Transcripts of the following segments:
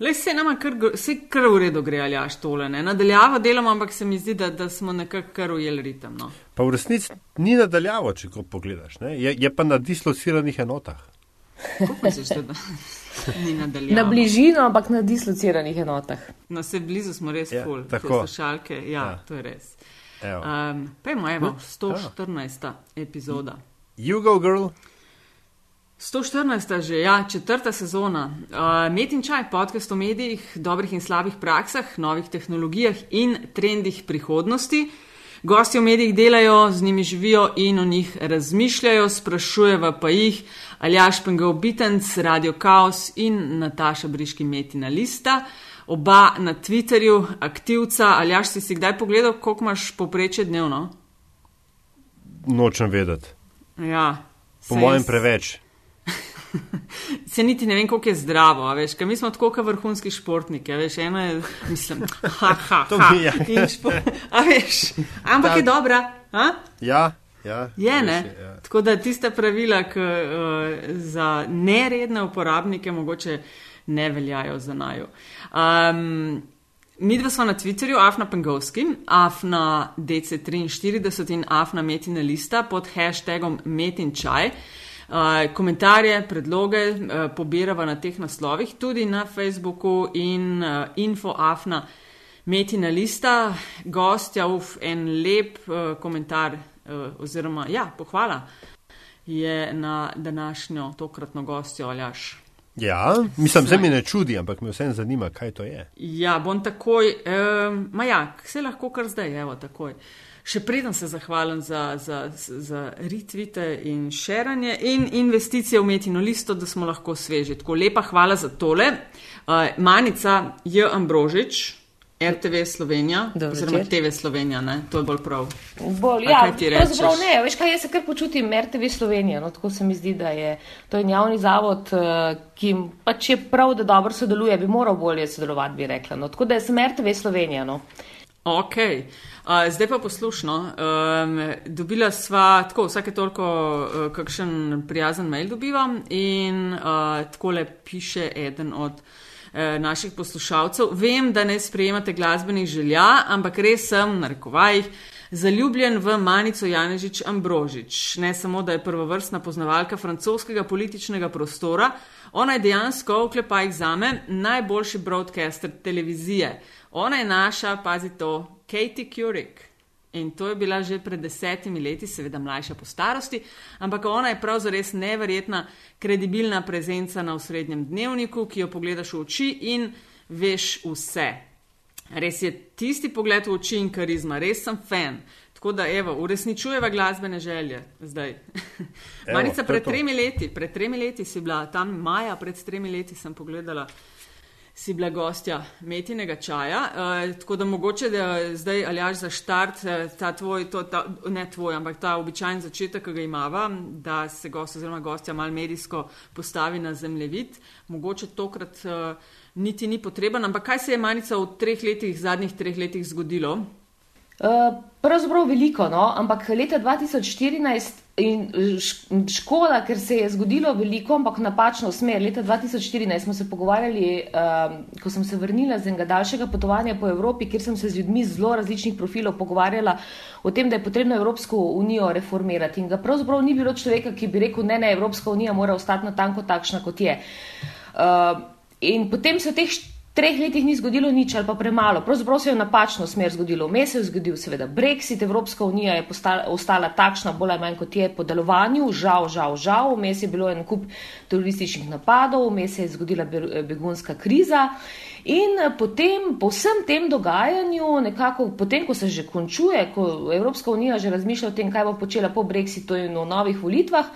Le se nama kar, se kar v redu gre ali až tole. Ne? Nadaljavo delamo, ampak se mi zdi, da, da smo nekako kar ujeli ritem. No. Pa v resnici ni nadaljavo, če ko pogledaš. Je, je pa na dislociranih enotah. na bližino, ampak na dislociranih enotah. No, se blizu smo res Ja, full, tako. poslušalke. Ja, Ja. to je res. Evo. Um, Pejmo, evo, Hm? 114. epizoda. You go, girl. 114. že, ja, četrta sezona. Uh, Met in čaj, podcast o medijih, dobrih in slabih praksah, novih tehnologijah in trendih prihodnosti. Gosti v medijih delajo, z njimi živijo in o njih razmišljajo, sprašujeva pa jih Aljaš Pengov Bitenc, Radio Chaos in Nataša Briški Metina Lista. Oba na Twitterju, aktivca. Aljaš si si kdaj pogledal, koliko imaš poprečje dnevno? Nočem vedeti. Ja, Po mojem jaz- preveč. Se niti ne vem, koliko je zdravo, veš, ker mi smo tako kot vrhunski športniki, veš, eno je, mislim, ha, ha, To ha, je. in špo, a veš, ampak Ta- je dobra, a? Ja, ja. Je, ne? Ja. Tako da tiste pravila, ki uh, za neredne uporabnike mogoče ne veljajo za naju. Um, Mi dva smo na Twitterju, Afna Pengovski, Afna DC43 in Afna Metina Lista pod hashtagom Metin Čaj. Uh, komentarje, predloge uh, pobirava na teh naslovih, tudi na Facebooku in uh, infoafna Metina Lista. Gostja, uf, en lep uh, komentar uh, oziroma ja, pohvala je na današnjo tokratno gostjo Aljaš. ja, mislim, zdaj mi ne čudi, ampak me vsem zanima, kaj to je. Ja, bom takoj, um, ma ja, se lahko kar zdaj, evo, takoj. Še preden se zahvalim za, za, za retvite in šeranje in investicije v metino listo, da smo lahko sveži. Tako lepa hvala za tole. Uh, Manica J. Ambrožič, RTV Slovenija, Dober oziroma večer. TV Slovenija, ne? to je bolj prav. Bolj, A ja, pravzaprav ne, veš kaj, jaz se kar počutim RTV Slovenija, no, tako se mi zdi, da je to en javni zavod, eh, ki pač je prav, da dobro sodeluje, bi moral bolje sodelovati, bi rekla. No, tako da sem RTV Slovenija. No. Ok, uh, zdaj pa poslušno. Um, dobila sva tako, vsake toliko uh, kakšen prijazen mail dobivam in uh, takole piše eden od uh, naših poslušalcev. Vem, da ne sprejemate glasbenih želja, ampak res sem, v narekovajih, zaljubljen v Manico Janežič Ambrožič. Ne samo, da je prvovrstna poznavalka francoskega političnega prostora, ona je dejansko, v klepajih zame, najboljši broadcaster televizije. Ona je naša, pazi to, Katie Couric. In to je bila že pred desetimi leti, seveda mlajša po starosti, ampak ona je pravzaprav neverjetna, kredibilna prezenca na osrednjem dnevniku, ki jo pogledaš v oči in veš vse. Res je tisti pogled v oči in karizma, res sem fan. Tako da, evo, uresničujeva glasbene želje zdaj. Evo, Manica, je pred tremi leti, pred tremi leti si bila tam, maja, pred tremi leti sem pogledala si bila gostja metinega čaja. Uh, tako da mogoče, da zdaj aljaš za štart, eh, ta tvoj, to, ta, ne tvoj, ampak ta običajen začetek, ki ga imava, da se gost oziroma gostja mal medijsko postavi na zemljevid, mogoče tokrat uh, niti ni potreben. Ampak kaj se je Manica v treh letih, zadnjih treh letih zgodilo? Uh, pravzaprav veliko, no? ampak leta 2014 in š- škoda, ker se je zgodilo veliko, ampak napačno smer. Leta 2014 smo se pogovarjali, um, ko sem se vrnila z enega daljšega potovanja po Evropi, kjer sem se z ljudmi zelo različnih profilov pogovarjala o tem, da je potrebno Evropsko unijo reformirati. In ga pravzaprav ni bilo človeka, ki bi rekel, ne, ne, Evropska unija mora ostati na tanko takšna, kot je. Uh, in potem v teh treh letih ni zgodilo nič ali pa premalo. Pravzaprav se je napačno smer zgodilo. Vmes se je zgodil seveda Brexit, Evropska unija je postala, ostala takšna, bolj ali manj kot je po delovanju, žal, žal, žal. Vmes je bilo en kup terorističnih napadov, vmes se je zgodila be- begunska kriza. In potem, po vsem tem dogajanju, nekako potem, ko se že končuje, ko Evropska unija že razmišlja o tem, kaj bo počela po Brexitu in o novih volitvah,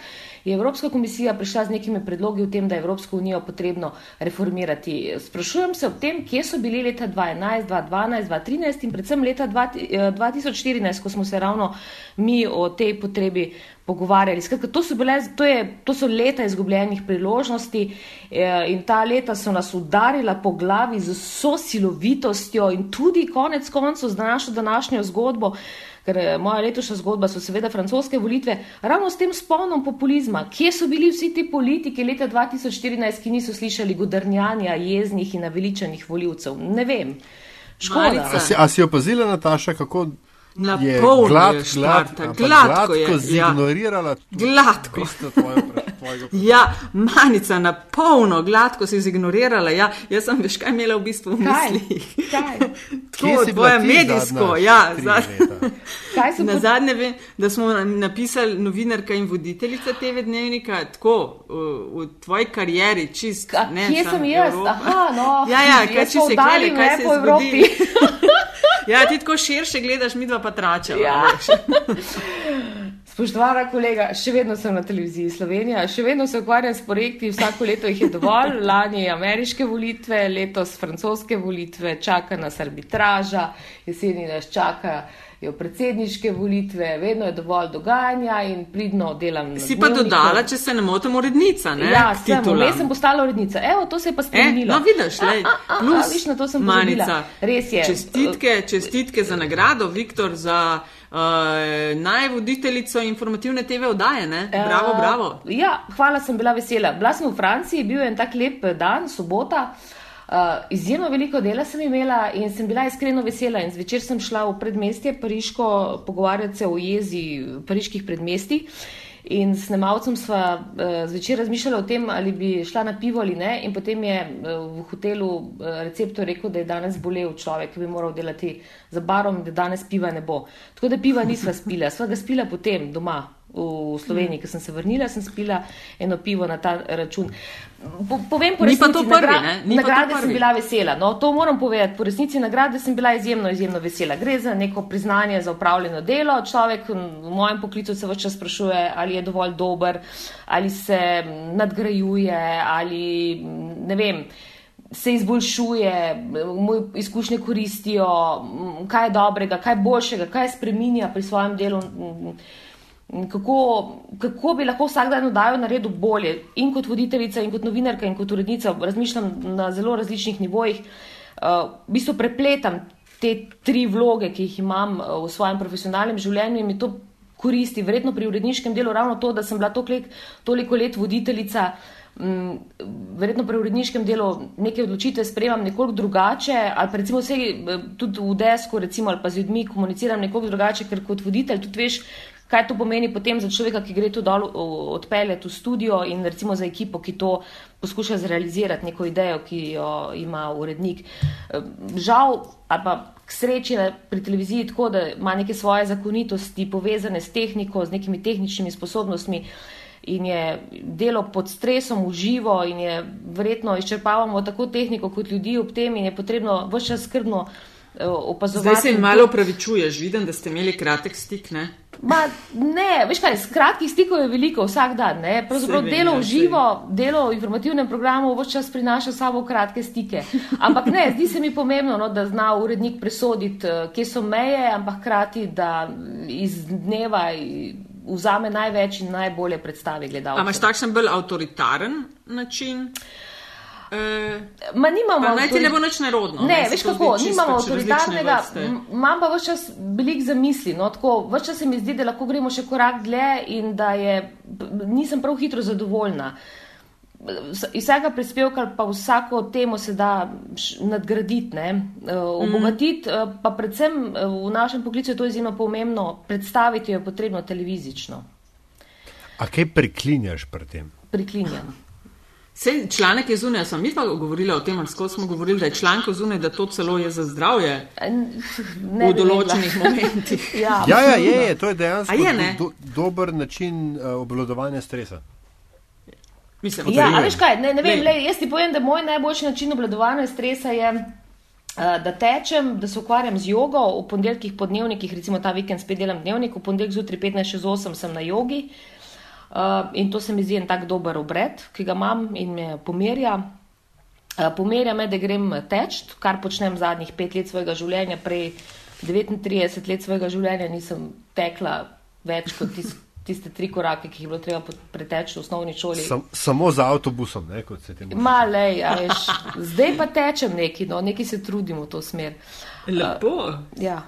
je Evropska komisija prišla z nekimi predlogi o tem, da je Evropsko unijo potrebno reformirati. Sprašujem se ob tem, kje so bili leta 2011, 2012, 2013 in predvsem leta 2014, ko smo se ravno mi o tej potrebi pogovarjali. Skratka, to, so bile, to, je, to so leta izgubljenih priložnosti eh, in ta leta so nas udarila po glavi z vso silovitostjo in tudi konec koncev z našo današnjo zgodbo, ker eh, moja letošnja zgodba so seveda francoske volitve, ravno s tem spolnom populizma. Kje so bili vsi ti politiki leta 2014, ki niso slišali godrnjanja jeznih in naveličanih voljivcev? Ne vem. Škoda. A si, a si opazila, Nataša, kako Na je polno glad, je glad, Šparta, ampak gladko je, gladko ja. zignorirala Gladko. bistvo tvoje, tvojega Ja, manica na polno, gladko si zignorirala. Ja, jaz sem veš, kaj imela v bistvu v mislih. Kaj? Bila tvoje medijsko, ja. tri Za, leta? Kaj so na zadnje vem, da smo napisali novinarka in voditeljica TV dnevnika, tako v, v tvoji karieri, čist. Ka- ne, Kje sem jaz? Evropa. Aha, no. Ja, ja, kaj če se gleda, kaj se je zgodilo. Ja, ti tako širše gledaš, mi dva pa tračava. Ja. Spoštovana kolega, še vedno sem na televiziji Slovenija, še vedno se ukvarjam s projekti, vsako leto jih je dovolj. Lani ameriške volitve, letos francoske volitve, čaka nas arbitraža, jeseni nas čakajo predsedniške volitve, vedno je dovolj dogajanja in pridno delam. Si pa dnevniku. dodala, če se ne motim, urednica, ne? Ja, sem, vmes sem postala urednica. Evo, to se je pa E, spremenilo. no, vidiš, a, plus a, viš, na to sem manica. Res je. Čestitke, čestitke za nagrado, Viktor, za uh, najvoditeljico informativne TV oddaje, ne? Bravo, Eh, bravo. Ja, hvala, sem bila vesela. Bila sem v Franciji, bil je en tak lep dan, sobota. Uh, izjemno veliko dela sem imela in sem bila iskreno vesela. In zvečer sem šla v predmestje Pariško pogovarjati se o jezi pariških predmestij. In s snemalcem sva uh, zvečer razmišljala o tem, ali bi šla na pivo ali ne. In potem je uh, v hotelu uh, receptor rekel, da je danes bolel človek, ki bi moral delati za barom, da danes piva ne bo. Tako da piva nisva spila, sva ga spila potem doma v Sloveniji, ko sem se vrnila, sem spila eno pivo na ta račun. Po, povem po resnici, prvi, nagra- ne? Nagrade sem bila vesela. No, to moram povedati. Po resnici nagrade sem bila izjemno, izjemno vesela. Gre za neko priznanje za upravljeno delo. Človek v mojem poklicu se vse čas sprašuje, ali je dovolj dober, ali se nadgrajuje, ali ne vem. Se izboljšuje, mu izkušnje koristijo, kaj je dobrega, kaj je boljšega, kaj spreminja pri svojem delu. Kako, kako bi lahko vsak dan oddajo naredil bolje. In kot voditeljica, in kot novinarka, in kot urednica, razmišljam na zelo različnih nivojih. Uh, v bistvu prepletam te tri vloge, ki jih imam uh, v svojem profesionalnem življenju in mi to koristi. Verjetno pri uredniškem delu ravno to, da sem bila let, toliko let voditeljica. Mm, Verjetno pri uredniškem delu neke odločitve sprejemam nekoliko drugače, ali pa recimo vse, tudi v desku, recimo, ali pa z ljudmi komuniciram nekoliko drugače, ker kot voditelj tudi veš, kaj to pomeni potem za človeka, ki gre tu dol o- odpeljati v studio in recimo za ekipo, ki to poskuša zrealizirati, neko idejo, ki jo ima urednik. Eh, Žal, ali pa k sreči pri televiziji tako, da ima neke svoje zakonitosti povezane s tehniko, z nekimi tehničnimi sposobnostmi. In je delo pod stresom, v živo, in je verjetno izčrpavamo tako tehniko kot ljudi ob tem, in je potrebno vse čas skrbno eh, opazovati. Zdaj se jim malo upravičuješ, vidim, da ste imeli kratek stik, ne? Ma, ne, veš kaj, kratkih stikov je veliko vsak dan. Ne? Pravzaprav Saj vem, delo ja, v živo, delo v informativnem programu vse čas prinaša s sabo kratke stike. Ampak ne, zdi se mi pomembno, no, da zna urednik presoditi, eh, kje so meje, ampak hkrati, da iz dneva vzame največ in najbolje predstavi A gledalcem. imaš takšen bolj avtoritaren način? E, Ma nimamo naj ti ne bo nič nerodno. Ne, se veš kako, nimamo avtoritarnega, imam pa vse čas velik za misli. No, tako, vse čas se mi zdi, da lahko gremo še korak dlje in da je, nisem prav hitro zadovoljna. Iz vsega prispevka pa vsako temo se da nadgraditi, ne, eh, obogatiti, eh, pa predvsem v našem poklicu je to izjemno pomembno, predstaviti jo je potrebno televizično, A kaj priklinjaš pri tem? priklinjam. Sej članek je zunaj, sem mi pa govorila o tem, ali skozi smo govorili, da je članek zunaj, da to celo je za zdravje Ne v določenih momentih. Ja, Ja, ja, je, je, to je dejansko A je, ne? do, dober način uh, obvladovanja stresa. Mislim, Ja, Potrjujem. a veš kaj, ne, ne vem, Glej. lej, jaz ti povem, da moj najboljši način obvladovanja stresa je, eh, da tečem, da se ukvarjam z jogo, v ponedeljkih po dnevnikih, recimo ta vikend spet delam dnevnik, v ponedeljek zjutraj 15.08 sem na jogi eh, in to se mi zdi en tak dober obred, ki ga imam in me pomerja. Eh, Pomerja me, da grem teč, kar počnem zadnjih pet let svojega življenja, prej 39 let svojega življenja nisem tekla več kot tis, tiste tri korake, ki jih je bilo treba preteči v osnovni šoli. Sam, samo z avtobusom, ne, kot se temu reče. Malej, a veš, zdaj pa tečem neki, no, neki se trudim v to smer. Lepo. Ja.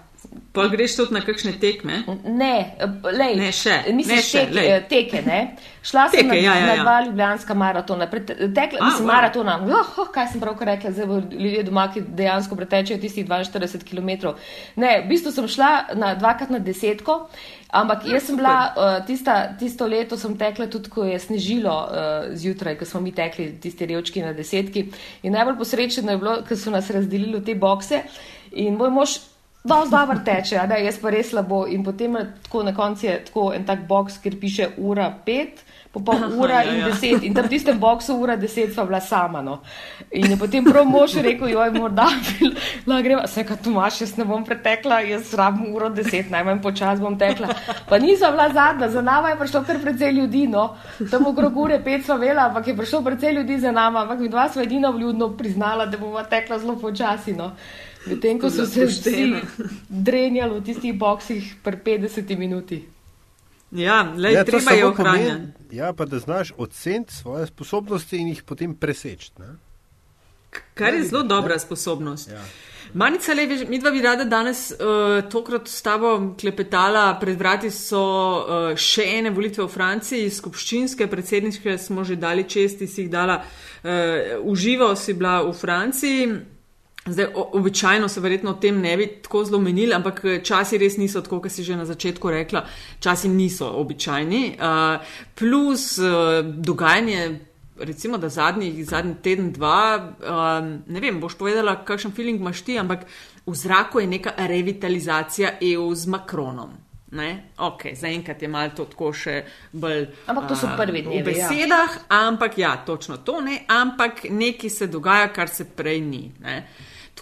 Pa greš tudi na kakšne tekme? Ne, lej, Ne, še, Mislim, ne, še, tek, lej. eh, teke, ne. Šla sem Teke, na, ja, ja, na ja. dva ljubljanska maratona. Pret, tekla, A, mislim, wow. maratona. Oh, oh, kaj sem pravkar rekla, zdaj bo ljudje doma, ki dejansko pretečejo tistih 42 km. Ne, v bistvu sem šla na dvakrat na desetko, ampak jaz sem bila uh, tista, tisto leto sem tekla tudi, ko je snežilo uh, zjutraj, ko smo mi tekli tisti revčki na desetki. In najbolj posrečeno je bilo, ker so nas razdelili v te bokse in moj mož Dosti dobro teče, a ne, jaz pa res slabo. In potem je tako na koncu je tako en tak box, kjer piše ura pet, pa pol ura ja, in ja. deset. In tam v tistem boxu ura deset sva bila sama. No. In je potem prav mož rekel, joj, morda bi greva. Vse, kar tu imaš, jaz ne bom pretekla, jaz rabim uro deset, najmanj počas bom tekla. Pa nisem bila zadnja, za nama je prišlo kar precej ljudi, no. Tam okrog ure pet sva vela, ampak je prišlo precej ljudi za nama, ampak mi dva sva edina vljudno priznala, da bomo tekla zelo počasi, no. Medtem ko so se vsi Pošteno. drenjali v tistih boksih pri 50 minuti. Ja, lej, Ja, treba je ohranjati. pomeni- Ja, pa da znaš oceniti svoje sposobnosti in jih potem preseči. ne. Kar je zelo dobra sposobnost. Ja. Manica, le, veš, mi dva bi rada danes uh, tokrat s tabo klepetala. Pred vrati so uh, še ene volitve v Franciji, skupščinske, predsedniške smo že dali česti, si jih dala uh, uživo, si bila v Franciji. Zdaj, običajno se verjetno o tem ne bi tako zelo menili, ampak eh, časi res niso tako, kot si že na začetku rekla, časi niso običajni. Uh, plus uh, dogajanje, recimo, da zadnji, zadnji teden, dva, um, ne vem, boš povedala, kakšen feeling imaš ti, ampak v zraku je neka revitalizacija EU z Macronom. Ne? Ok, zaenkrat je malo to tako še bolj. Ampak to so prvi V dnevi, ja. besedah, ampak ja, točno to ne, ampak nekaj se dogaja, kar se prej ni. Ne?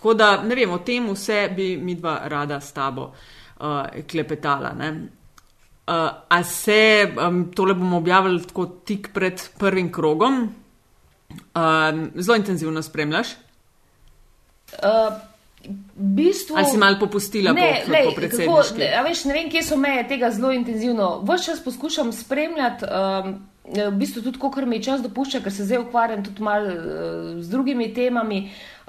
Tako da, ne vem, o tem vse bi mi dva rada s tabo uh, klepetala. Ne? Uh, a se, um, tole bomo objavili tako tik pred prvim krogom, um, zelo intenzivno spremljaš, Uh, v bistvu, ali si malo popustila ne, po, lej, po kako, predsedniški? a veš, ne vem, kje so meje tega zelo intenzivno. Vse čas poskušam spremljati, um, v bistvu tudi, kar mi čas dopušča, ker se zdaj ukvarjam tudi malo uh, z drugimi temami.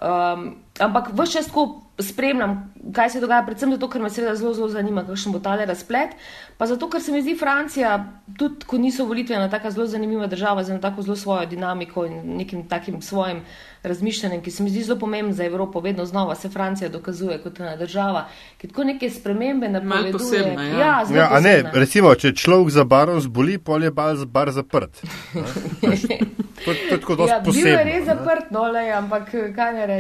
Um, ampak vse čas tako spremljam, kaj se dogaja, predvsem zato, ker me seveda zelo, zelo zanima, kakšen bo tale razplet. Pa zato, ker se mi zdi Francija, tudi ko niso volitve, ena tako zelo zanimiva država, z eno tako zelo svojo dinamiko in nekim takim svojim razmišljanjem, ki se mi zdi zelo pomemben za Evropo. Vedno znova se Francija dokazuje kot ena država, ki tako neke spremembe napoveduje. posebna, ja. ja, zelo Ja, a ne, posebna. recimo, če človek za barom zboli, pol je bar, bar zaprt. To, to je tako dosti Ja, bil posebno. je res zaprt, no, le, ampak kaj ne rečem.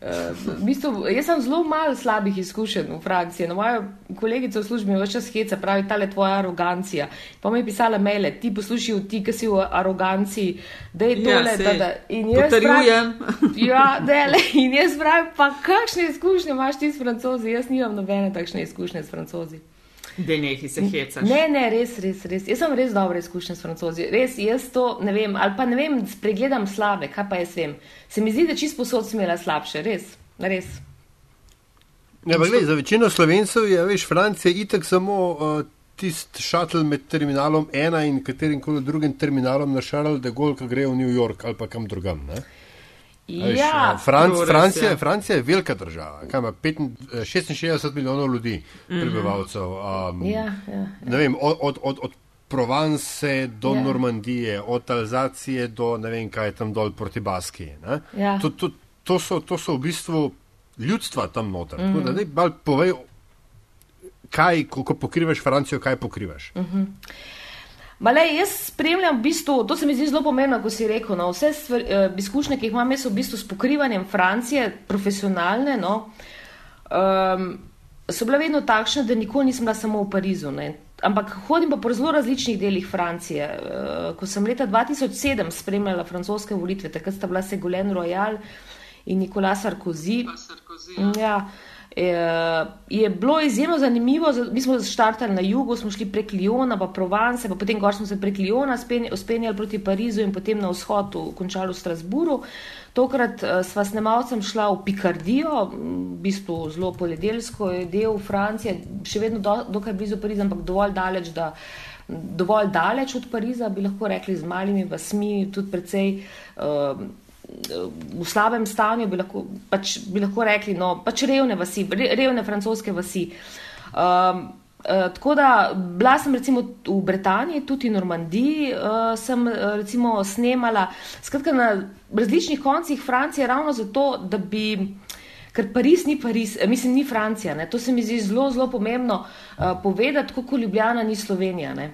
Uh, v bistvu, jaz sem zelo malo slabih izkušenj v Franciji. No, moja kolegica v službi vse čas heca, pravi, ta je tvoja arogancija. Pa mi je pisala maile, ti poslušaj, ti, ki si v aroganciji, da je Ja, tole. sej, da, da. In jaz potrjujem. pravim- Ja, dele, in jaz pravim, pa kakšne izkušnje imaš ti s francozi? Jaz nimam nobene takšne izkušnje s francozi. Da nekaj se hecaš. Ne, ne, res, res, res. Jaz sem res dobre izkušnje s francozi. Res, jaz to ne vem, ali pa ne vem, spregledam slabe, kaj pa jaz vem. Se mi zdi, da čist posod sem imela slabše, res, res. Ja, pa gled, za večino slovencev je, veš, Francija itak samo uh, tisti šatl med terminalom ena in katerim koli drugim terminalom na Charles de Gaulle, ki gre v New York ali pa kam drugam. Ne? Ja, Franc, Francija, ja. Francija je velika država, kaj ima peten- eh, 66 milijonov ljudi, prebivalcev. Um, ja, ja. ne vem, od, od, od, od Provence do Ja. Normandije, od Alzacije do ne vem kaj tam dol proti Baski. ne. Ja. To, to, to, so, to so v bistvu ljudstva tam noter. Mm -hmm. Daj, mal povej, kaj, ko, ko pokrivaš Francijo, kaj pokrivaš. Mm. Male, jaz spremljam v bistvu, to se mi zdi zelo pomembno, ko si rekel, no, vse stvar, eh, izkušnje, ki jih imam, jaz so v bistvu s pokrivanjem Francije, profesionalne, no, um, so bile vedno takšne, da nikoli nisem bila samo v Parizu. Ne. Ampak hodim pa po zelo različnih delih Francije. Uh, ko sem leta 2007 spremljala francoske volitve, takrat sta bila Segolène Royal in Nicolas Sarkozy. Ja, eh, je bilo izjemno zanimivo. za- Mi smo začrtali na jugu, smo šli prek Liona, pa Provence, pa potem gor smo se prek Liona spenjali proti Parizu in potem na vzhod, v- končali v Strasburu. Tokrat uh, sva snemalcem šla v Pikardijo, v bistvu zelo poljedelsko je del Francije, še vedno do, dokaj blizu Pariza, ampak dovolj daleč, da. Dovolj daleč od Pariza, bi lahko rekli, z malimi vasmi, tudi precej uh, v slabem stanju, bi lahko, pač, bi lahko rekli, no, pač revne vasi, re, revne francoske vasi. Um, Uh, tako da bila sem recimo v Britaniji, tudi v Normandiji, uh, sem uh, recimo snemala, skratka na različnih koncih Francije, ravno zato, da bi uh, ker Pariz ni Pariz, eh, mislim, ni Francija. Ne? To se mi zdi zelo, zelo pomembno uh, povedati, kot Ljubljana ni Slovenija. Uh,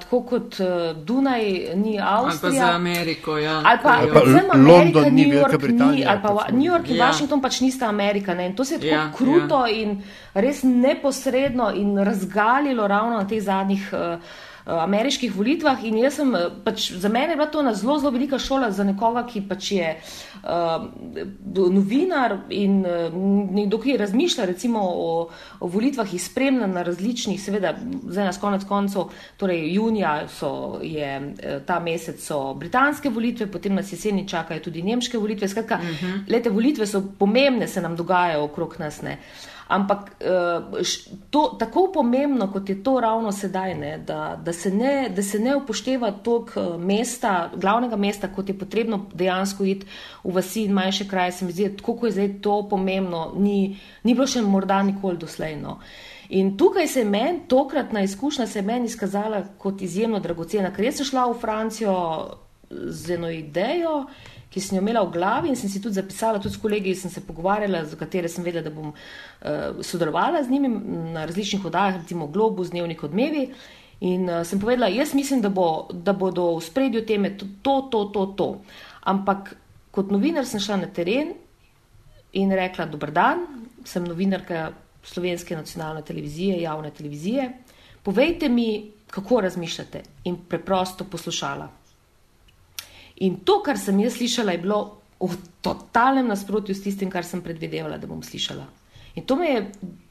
tako kot uh, Dunaj ni Avstrija. Ali pa za Ameriko, ja. Ali pa, ali pa Amerika, London New ni Velika Britanija. Ali pa pač New York in ja. Washington pač nista Amerika. Ne? In to se je tako ja, kruto ja. in res neposredno in razgalilo ravno na teh zadnjih. Uh, ameriških volitvah in jaz sem, pač za mene je bila to ena zelo, zelo velika šola za nekoga, ki pač je uh, novinar in uh, nekdo, ki razmišlja recimo o, o volitvah in spremlja na različnih, seveda, zdaj nas konec koncev, torej junija so, je ta mesec so britanske volitve, potem nas jeseni čakajo tudi nemške volitve. Skratka, uh mhm. -huh. lete volitve so pomembne, se nam dogajajo okrog nas. Ne. Ampak eh, to, tako pomembno, kot je to ravno sedaj, ne, da, da, se ne, da se ne upošteva toliko eh, mesta, glavnega mesta, kot je potrebno dejansko iti v vasi in manjše kraje, se mi zdi, kako je zdaj to pomembno, ni, ni bilo še morda nikoli doslejno. In tukaj se je meni, tokratna izkušnja se je meni izkazala kot izjemno dragocena, ker sem šla v Francijo z eno idejo ki sem jo imela v glavi in sem si tudi zapisala, tudi s kolegi sem se pogovarjala, za katere sem vedela, da bom uh, sodelovala z njimi na različnih oddajah, recimo Globus, Dnevnik odmevi. In uh, sem povedala, jaz mislim, da, bo, da bodo v spredju teme to, to, to, to. Ampak kot novinar sem šla na teren in rekla: Dobr dan, sem novinarka slovenske nacionalne televizije, javne televizije. Povejte mi, kako razmišljate, in preprosto poslušala. In to, kar sem jaz slišala, je bilo v totalnem nasprotju s tistim, kar sem predvidevala, da bom slišala. In to me je.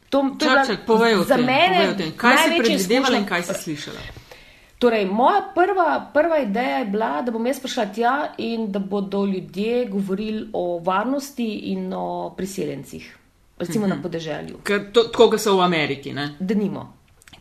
To, to čak, povej za tem, mene, povej kaj si predvidevala in kaj si slišala. Torej, moja prva, prva ideja je bila, da bom jaz prišla tja in da bodo ljudje govorili o varnosti in o priseljencih, recimo uh -huh. na mhm. podeželju. Tako, kot so v Ameriki. Ne? Da nimo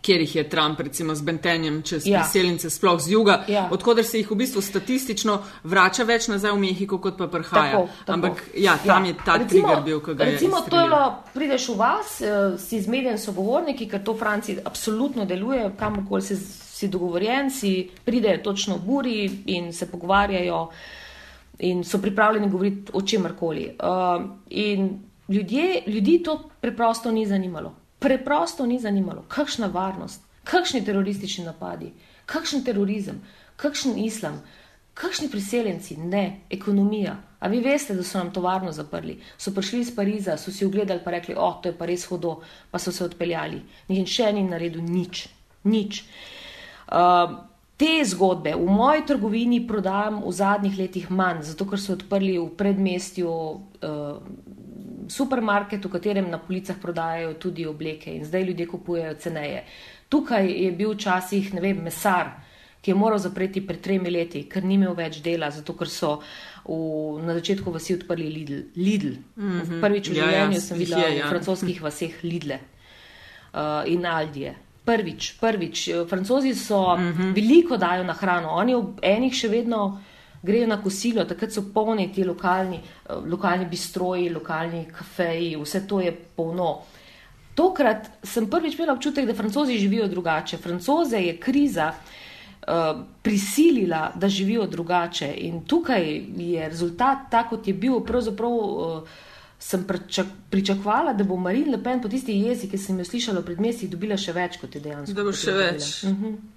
kjer jih je Trump, recimo, z bentenjem čez ja. priseljence, sploh z juga, ja. odkuder se jih v bistvu statistično vrača več nazaj v Mehiko, kot pa prihaja. Tako, tako. Ampak ja, tam ja. je ta recimo, trigger bil, ki ga je. Recimo, to je bilo, prideš v vas, uh, si zmeden sogovorniki, ker to v Franciji absolutno deluje, kamorkoli si, si dogovorjen, si pridejo točno v buri in se pogovarjajo in so pripravljeni govoriti o čemrkoli. Uh, in ljudje, ljudi to preprosto ni zanimalo preprosto ni zanimalo, kakšna varnost, kakšni teroristični napadi, kakšen terorizem, kakšen islam, kakšni priseljenci, ne, ekonomija. A vi veste, da so nam tovarno zaprli, so prišli iz Pariza, so si ogledali pa rekli, o, to je pa res hodo, pa so se odpeljali. Nihče ni naredil nič, nič. Uh, te zgodbe v moji trgovini prodajam v zadnjih letih manj, zato ker so odprli v predmestju. Uh, supermarket, v katerem na policah prodajajo tudi obleke in zdaj ljudje kupujejo ceneje. Tukaj je bil včasih, ne vem, mesar, ki je moral zapreti pred tremi leti, ker ni imel več dela, zato ker so v, na začetku vasi odprli Lidl. Lidl. Mm -hmm. Prvič v ja, ja življenju ja, sem videla je, ja. v francoskih vaseh Lidle uh, in Aldije. Prvič, prvič. Francozi so mm -hmm. veliko dajo na hrano, oni v enih še vedno grejo na kosilo, takrat so polni ti lokalni, eh, lokalni bistroji, lokalni kafeji, vse to je polno. Tokrat sem prvič imela občutek, da francozi živijo drugače. Francoze je kriza uh, prisilila, da živijo drugače in tukaj je rezultat tak, kot je bil. Pravzaprav uh, sem pričak, pričakovala, da bo Marine Le Pen po tisti jezik, ki sem jo slišala pred meseci, dobila še več, kot je dejansko. Da bo še več. Uh mhm. -huh.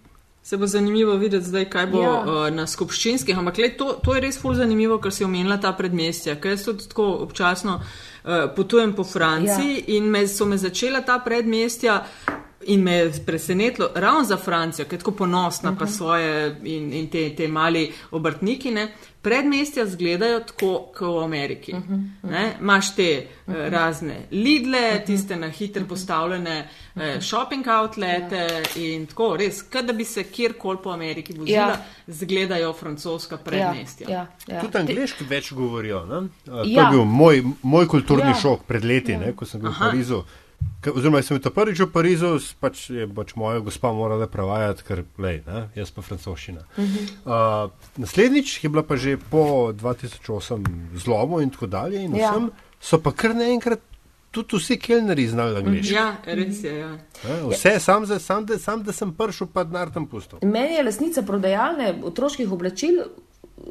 Se bo zanimivo videti, zdaj, kaj bo ja. uh, na skupščinskih. Ampak le, to, to je res ful zanimivo, ker si omenila ta predmestja. Ker jaz tudi tako občasno uh, potujem po Franciji ja. in me, so me začela ta predmestja In me je presenetilo, ravno za Francijo, ki je tako ponosna, uh -huh. pa mhm. svoje in, in te, te mali obrtniki, ne, predmestja izgledajo tako, kot v Ameriki. Uh -huh. ne, maš te uh -huh. razne lidle, uh -huh. tiste na hitro postavljene uh -huh. shopping outlete ja. in tako, res, kot da bi se kjerkoli po Ameriki vozila, ja. zgledajo francoska predmestja. Ja, ja, ja. Tudi angliški več govorijo. Ja. To je bil moj, moj kulturni ja. šok pred leti, ja. ne, ko sem bil Aha. v Parizu Oziroma, sem bil to prvič v Parizu, pač je pač moja gospa morala prevajati, ker lej, ne, jaz pa francoščina. Uh -huh. uh, naslednjič je bila pa že po 2008 zlomu in tako dalje, in Ja. vsem so pa kar naenkrat tudi vsi kelneri znali angliško. Ja, res je. Ja. Vse, sam, za, sam, da, sam da sem prišel, pa denar tam pustil. Meni je lasnica prodajalne otroških oblačil,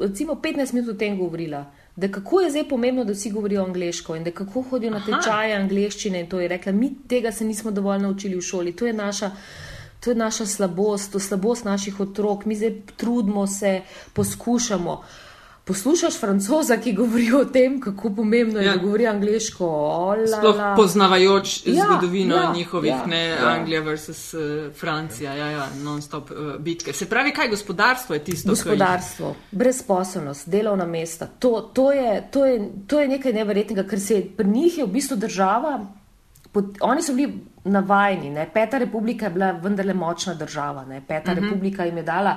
recimo 15 minut o tem govorila. Da kako je zdaj pomembno, da vsi govorijo angliško in da kako hodijo na Aha. tečaje angliščine. In to je rekla, mi tega se nismo dovolj naučili v šoli. To je naša, to je naša slabost, to je slabost naših otrok. Mi zdaj trudimo se, poskušamo. Poslušaš francoza, ki govori o tem, kako pomembno je, Ja. da govori angliško. Olala. Sploh poznavajoč Ja, zgodovino ja, njihovih, ja, ne ja. Anglija versus uh, Francija, ja, ja, non-stop uh, bitke. Se pravi, kaj gospodarstvo je tisto, Gospodarstvo, brezposobnost, delovna mesta, to, to, je, to, je, to je nekaj neverjetnega, ker se je pri njih je v bistvu država. Pot, oni so bili navajeni, ne? Peta republika je bila vendarle močna država. Ne? Peta uh -huh. republika jim je dala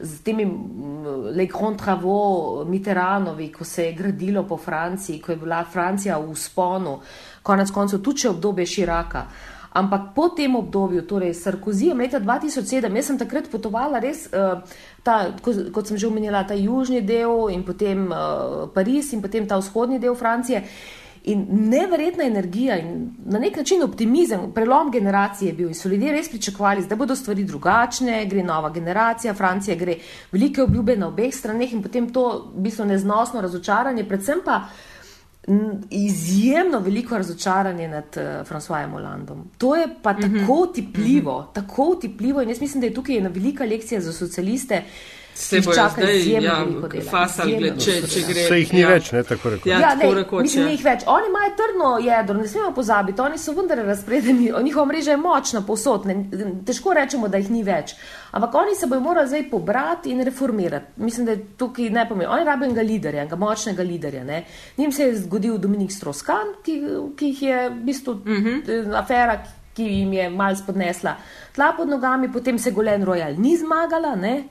z temi mm, Le Grand Travaux Mitterrandovi, ko se je gradilo po Franciji, ko je bila Francija v sponu, konec koncev tudi obdobje Širaka. Ampak po tem obdobju, torej s Sarkozijem leta 2007, jaz sem takrat potovala res, uh, ta, ko, kot sem že omenila, ta južni del in potem uh, Pariz in potem ta vzhodni del Francije. In neverjetna energija in na nek način optimizem, prelom generacije je bil in so ljudje res pričakovali, da bodo stvari drugačne, gre nova generacija, Francija gre velike obljube na obeh straneh in potem to v bistvu neznosno razočaranje, predvsem pa izjemno veliko razočaranje nad uh, Francoisem Hollandom. To je pa tako Mhm. utipljivo, mm -hmm. tako utipljivo in jaz mislim, da je tukaj ena velika lekcija za socialiste. Se bojo zdaj ja, izjemno gled, če, če gre. Se jih ni ja. več, ne, tako rekoč. Ja, Ja, tako ne, rekoč, mislim, ja. ni jih več. Oni imajo trdno jedro, ne smemo pozabiti, oni so vendar razpredeni, njihova mreža je močna povsod, ne, težko rečemo, da jih ni več. Ampak oni se bojo morali zdaj pobrati in reformirati. Mislim, da je tukaj najpomembnejše. Oni rabijo enega liderja, enega močnega liderja. Ne. Njim se je zgodil Dominik Stroskan, ki, ki jih je v bistvu uh -huh. afera, ki jim je mal spodnesla tla pod nogami, potem se Golen Royal ni zmagala. Ne.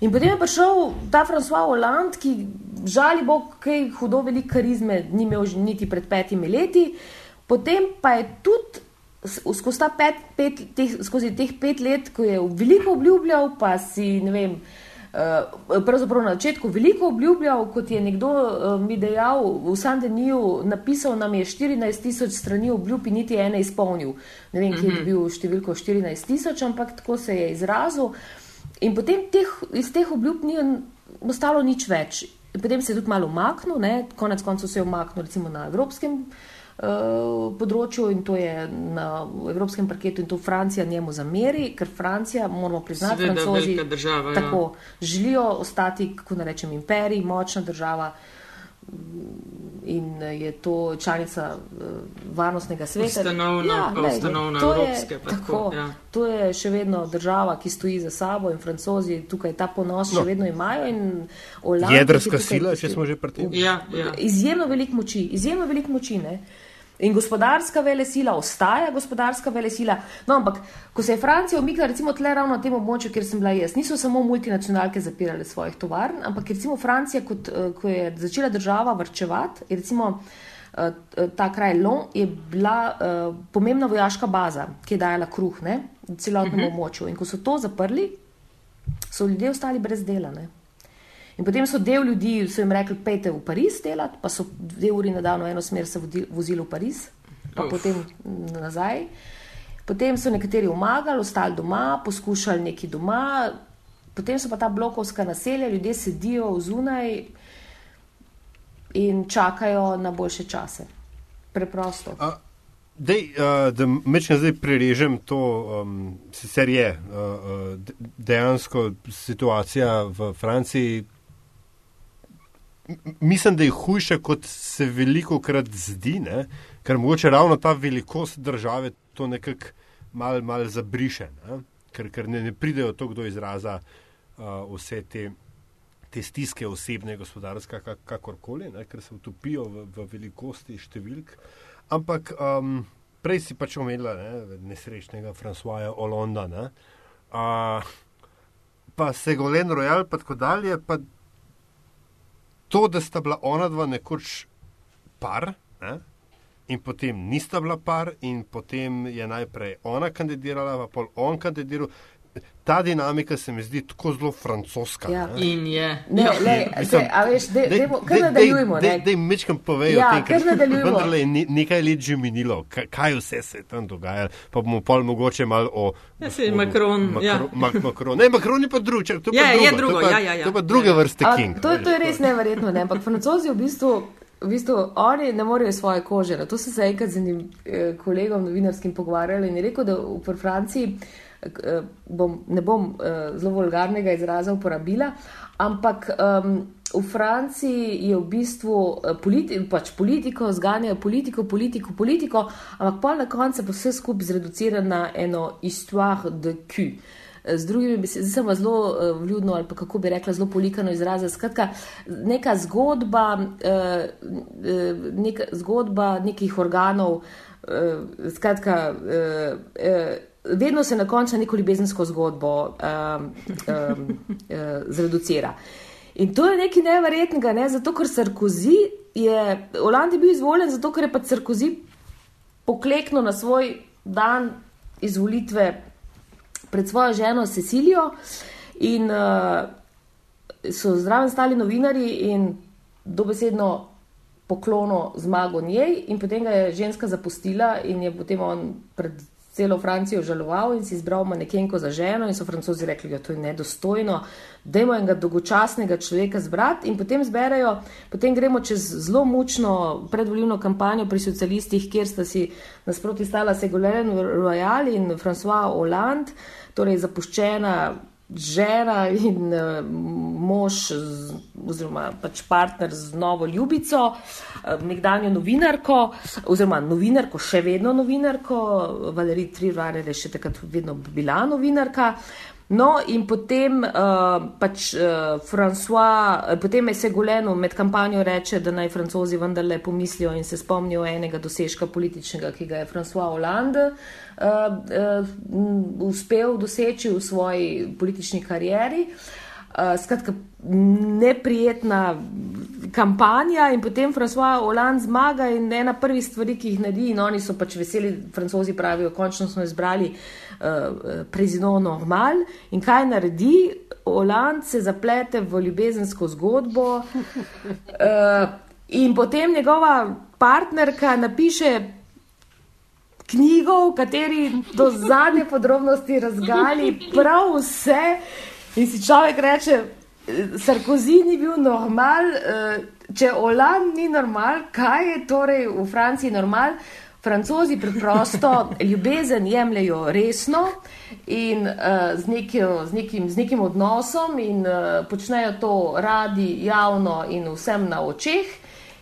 In potem je prišel ta François Hollande, ki žali bo kaj hudo veliko karizme, ni imel niti pred petimi leti, potem pa je tudi skozi, pet, pet, teh, skozi teh pet let, ko je veliko obljubljal, pa si ne vem. Uh, pravzaprav na začetku veliko obljubljal, kot je nekdo uh, mi dejal v Sandeniju, napisal nam je 14 tisoč strani obljub in niti ene izpolnil. Ne vem, kje je dobil številko 14 tisoč, ampak tako se je izrazil. In potem teh, iz teh obljub ni ostalo nič več. In potem se je tudi malo umaknil, ne? konec koncev se je umaknil recimo na evropskem uh, področju in to je na evropskem parketu in to Francija njemu zameri, ker Francija, moramo priznati, Seveda, francozi država, ja. tako želijo ostati, kako ne rečem, imperij, močna država. In je to članica uh, varnostnega sveta. Ustanovna, pa glej, ustanovna to je- evropske, pa tako, tako, ja. To je še vedno država, ki stoji za sabo in francozi tukaj ta ponos no. še vedno imajo. in Hollande, Jedrska tukaj sila, če smo že pri tem. Ja, ja. Izjemno veliko moči, izjemno veliko moči. Ne? In gospodarska vele sila ostaja gospodarska vele sila. No, ampak, ko se je Francija umikla, recimo tle ravno na tem območju, kjer sem bila jaz, niso samo multinacionalke zapirale svojih tovarn, ampak recimo Francija, kot, eh, ko je začela država vrčevati, je recimo eh, ta kraj Lon, je bila uh, pomembna vojaška baza, ki je dajala kruh ne, celotnemu uh -huh. območju. In ko so to zaprli, so ljudje ostali brez dela. Ne. In potem so del ljudi, so jim rekli, pejte v Pariz delati, pa so dve uri na dan v eno smer se vozili v Pariz, pa Uf. potem nazaj. Potem so nekateri umagali, ostali doma, poskušali nekaj doma, potem so pa ta blokovska naselja, ljudje sedijo zunaj in čakajo na boljše čase. Preprosto. A, Dej, uh, da mečem zdaj prerežem to, um, sicer je uh, de- dejansko situacija v Franciji. Mislim, da je hujša, kot se veliko krat zdi, ne? ker mogoče ravno ta velikost države to nekako mal, mal zabriše, ne? ker, ker ne, ne pridejo to, kdo izraza uh, vse te, te stiske osebne, gospodarske, kak, kakorkoli, ne? ker se utopijo v, v velikosti številk. Ampak um, prej si pač omenila ne, nesrečnega Francoisa Hollanda, ne, uh, pa Segolen Royal, pa tako dalje. Pa to, da sta bila ona dva nekoč par ne, in potem nista bila par, in potem je najprej ona kandidirala, pa pol on kandidiral. Ta dinamika se mi zdi tako zelo francoska. Ja. ne. In je. Ne, Ja. le, Mislim, zdaj, a veš, dej, Dej- dejmo, kar nadaljujemo. dej- dej- Dej mečkam povejo Ja, tem, kar nadaljujemo. vendarle je ne- nekaj let že minilo, kaj, kaj vse se je tam dogajalo. Pa bomo pol mogoče malo o. Ja, saj gospodu Macron, ja. Mak, Macron. Ne, Macron je pa drugi, čak, to je Je, pa je drugo, drugo, to je pa, ja, ja, ja. To je pa druge Ja. vrste A, king. to, to je res neverjetno, ne? ampak francozi v bistvu, v bistvu oni ne morejo svoje kože. No, To sem se enkrat z enim eh, kolegom novinarskim pogovarjal in je rekel, da v v Franciji, eh, bom, ne bom eh, zelo vulgarnega izraza uporabila, ampak um, v Franciji je v bistvu eh, politi, pač politiko, zganjajo politiko, politiko, politiko, ampak pol na koncu pa vse skupaj zreducira na eno histoire de cul. Z drugimi besedami, pa zelo vljudno ali pa kako bi rekla, zelo polikano izraza. Skratka, neka zgodba, neka zgodba nekih organov, skratka, vedno se na koncu neko ljubezensko zgodbo um, um, uh, zreducira. In to je nekaj neverjetnega, ne? zato ker Sarkozy je, Holand je bil izvoljen, zato ker je pa Sarkozy pokleknil na svoj dan izvolitve pred svojo ženo Cecilijo in uh, so zraven stali novinari in dobesedno poklono zmago njej, in potem ga je ženska zapustila in je potem on pred celo Francijo žaloval in si izbral manekenko za ženo, in so francozi rekli, da to je nedostojno, dajmo enega dolgočasnega človeka zbrati in potem zberajo, potem gremo čez zelo mučno predvoljivno kampanjo pri socialistih, kjer sta si nasproti stala Segolene Royal in François Hollande, torej zapuščena žena in uh, mož, z, oziroma pač partner z novo ljubico, uh, nekdanjo novinarko, oziroma novinarko, še vedno novinarko, Valerij Trivarer je še takrat vedno bila novinarka. No, in potem uh, pač uh, François, potem je Segolenu med kampanjo reče, da naj francozi vendarle pomislijo in se spomnijo enega dosežka političnega, ki ga je François Hollande uh, uh, uspel doseči v svoji politični karieri. Uh, skratka, neprijetna kampanja in potem François Hollande zmaga in ena prvih stvari, ki jih naredi in oni so pač veseli, francozi pravijo, končno smo izbrali uh, prezident normal in kaj naredi? Hollande se zaplete v ljubezensko zgodbo uh, in potem njegova partnerka napiše knjigo, v kateri do zadnje podrobnosti razgali prav vse in si človek reče, Sarkozy ni bil normal, eh, če Hollande ni normal, kaj je torej v Franciji normal? Francozi preprosto ljubezen jemljajo resno in uh, z, nekjo, z, nekim, z nekim odnosom in uh, počnejo to radi, javno in vsem na očeh.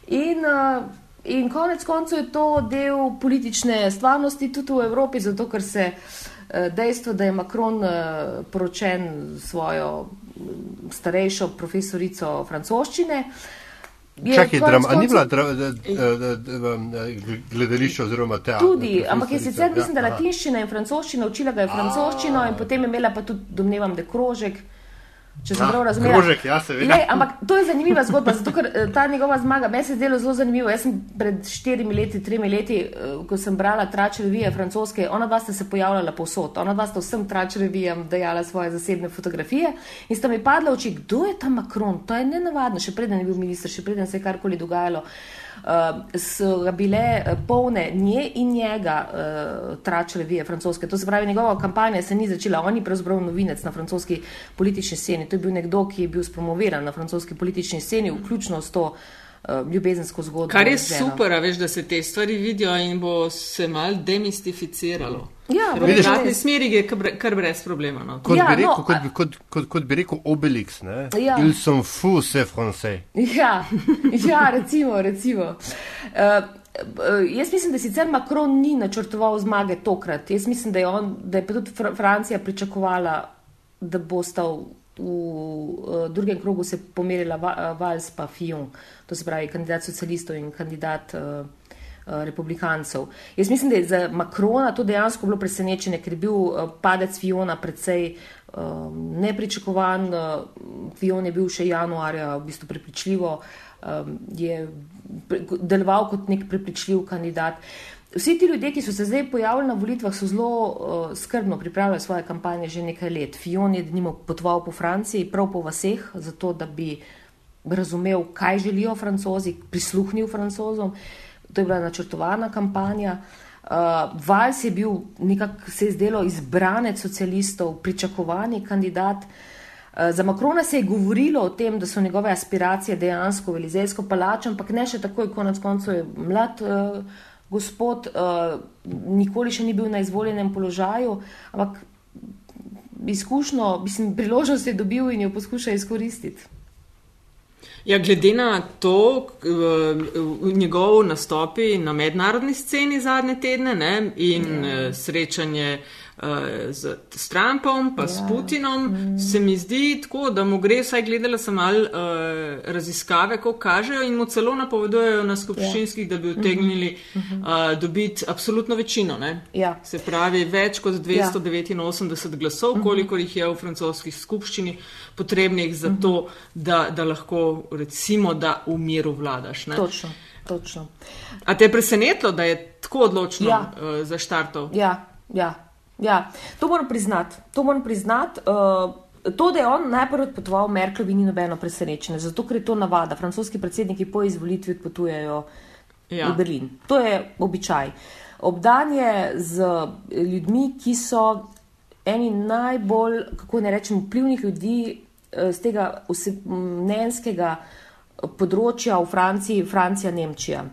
In, uh, in konec koncev je to del politične stvarnosti tudi v Evropi, zato ker se uh, dejstvo, da je Macron uh, poročen svojo mm, starejšo profesorico francoščine. je Čakaj, konec dram, a ni bila dra, da, da, da, da, da, gledališče oziroma teater? Tudi, ampak je sicer, mislim, da Ja, latinščina in francoščina, učila ga je francoščino in potem je imela pa tudi, domnevam, da krožek. Če sem Ah, prav razumela. krožek, ja, seveda. Lej, ampak to je zanimiva zgodba, zato ker eh, ta njegova zmaga, meni se je zdelo zelo zanimivo. Jaz sem pred štirimi leti, tremi leti, eh, ko sem brala trač revije francoske, ona dva sta se pojavljala povsod, ona dva sta vsem trač revijam dajala svoje zasebne fotografije in sta mi padla oči, kdo je ta Macron, to je nenavadno, še preden je bil minister, še preden se je karkoli dogajalo. Uh, so ga bile eh, polne nje in njega uh, trač revije francoske. To se pravi, njegova kampanja se ni začela, on je pravzaprav novinec na francoski politični sceni. To je bil nekdo, ki je bil spromoviran na francoski politični sceni, vključno s to ljubezensko zgodbo. Kar je super, a veš, da se te stvari vidijo in bo se mal demistificiralo. Ja, Ker v res. smeri je kar bre- kar brez problema. No. Kot, Ja, bi rekel, no, kot, bi, kot, kot, kot bi rekel Obelix, ne? Ja. Ils sont fous, c'est français. Ja, ja recimo. recimo. Uh, jaz mislim, da sicer Macron ni načrtoval zmage tokrat. Jaz mislim, da je, on, da je tudi Fr Francija pričakovala, da bo stal v uh, drugem krogu se pomerila Va Valls pa Fillon, to se pravi kandidat socialistov in kandidat. Uh, Republikancev. Jaz mislim, da je za Makrona to dejansko bilo presenečenje, ker je bil uh, padec Fiona precej um, nepričakovan. Fion je bil še januarja v bistvu prepričljivo, um, je deloval kot nek prepričljiv kandidat. Vsi ti ljudje, ki so se zdaj pojavili na volitvah, so zelo uh, skrbno pripravljali svoje kampanje že nekaj let. Fion je denimo potoval po Franciji, prav po vseh, zato da bi razumel, kaj želijo francozi, prisluhnil francozom. To je bila načrtovana kampanja. Uh, Vals je bil nekako se je zdelo izbranec socialistov, pričakovani kandidat. Uh, za Makrona se je govorilo o tem, da so njegove aspiracije dejansko v Elizejsko palačo, ampak ne še takoj, konec koncev je mlad uh, gospod, uh, nikoli še ni bil na izvoljenem položaju, ampak izkušnjo, mislim, priložnost je dobil in jo poskuša izkoristiti. Ja, glede na to, njegov nastopi na mednarodni sceni zadnje tedne ne, in ja. srečanje z, s Trumpom, pa ja. s Putinom, mm. se mi zdi tako, da mu gre, saj gledala sem malo uh, raziskave, ko kažejo in mu celo napovedujejo na skupščinskih, ja. da bi utegnili uh, dobiti absolutno večino. Ja. Se pravi, več kot 289 ja. glasov, mhm. koliko jih je v francoskih skupščini potrebnih za to, mhm. da, da lahko recimo, da v miru vladaš. Ne? Točno. Točno. A te je presenetilo, da je tako odločno ja. uh, zaštartov? Ja, ja. Ja, to moram priznati. To, moram priznat. uh, to, da je on najprej odpotoval Merklovi, ni nobeno presenečenje, zato ker je to navada. Francoski predsedniki po izvolitvi odpotujejo ja. v Berlin. To je običaj. Obdanje z ljudmi, ki so eni najbolj, kako ne rečem, vplivnih ljudi z eh, tega mnenjskega področja v Franciji, Francija, Nemčija.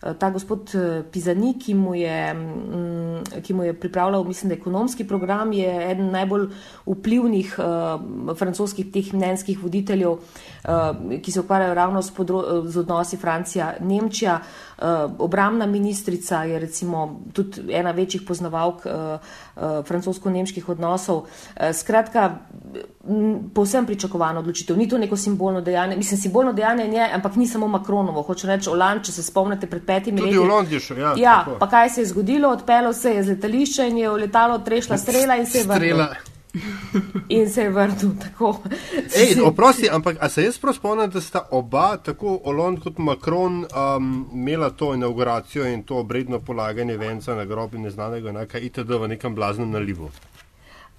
Eh, ta gospod eh, Pizani, ki mu, je, mm, ki mu je pripravljal, mislim, da ekonomski program, je eden najbolj vplivnih uh, francoskih teh mnenjskih voditeljev, ki se ukvarjajo ravno z, z odnosi Francija-Nemčija. Uh, obramna ministrica je recimo tudi ena večjih poznavalk uh, francosko-nemških odnosov. Skratka, povsem pričakovano odločitev. Ni to neko simbolno dejanje, mislim, simbolno dejanje je, ampak ni samo Makronovo. Hoče reči, Olan, če se spomnite pred petimi leti. Tudi v Londonu, ja. Ja, pa kaj se je zgodilo, odpelo se je z letališča in je v letalo trešla strela in se je vrnila. In se je vrnil tako. Ej, oprosti, ampak a se jaz prav spomnim, da sta oba, tako Hollande kot Macron, um, imela to inauguracijo in to obredno polaganje venca na grob neznanega, nekaj itd. v nekem blaznem nalivu.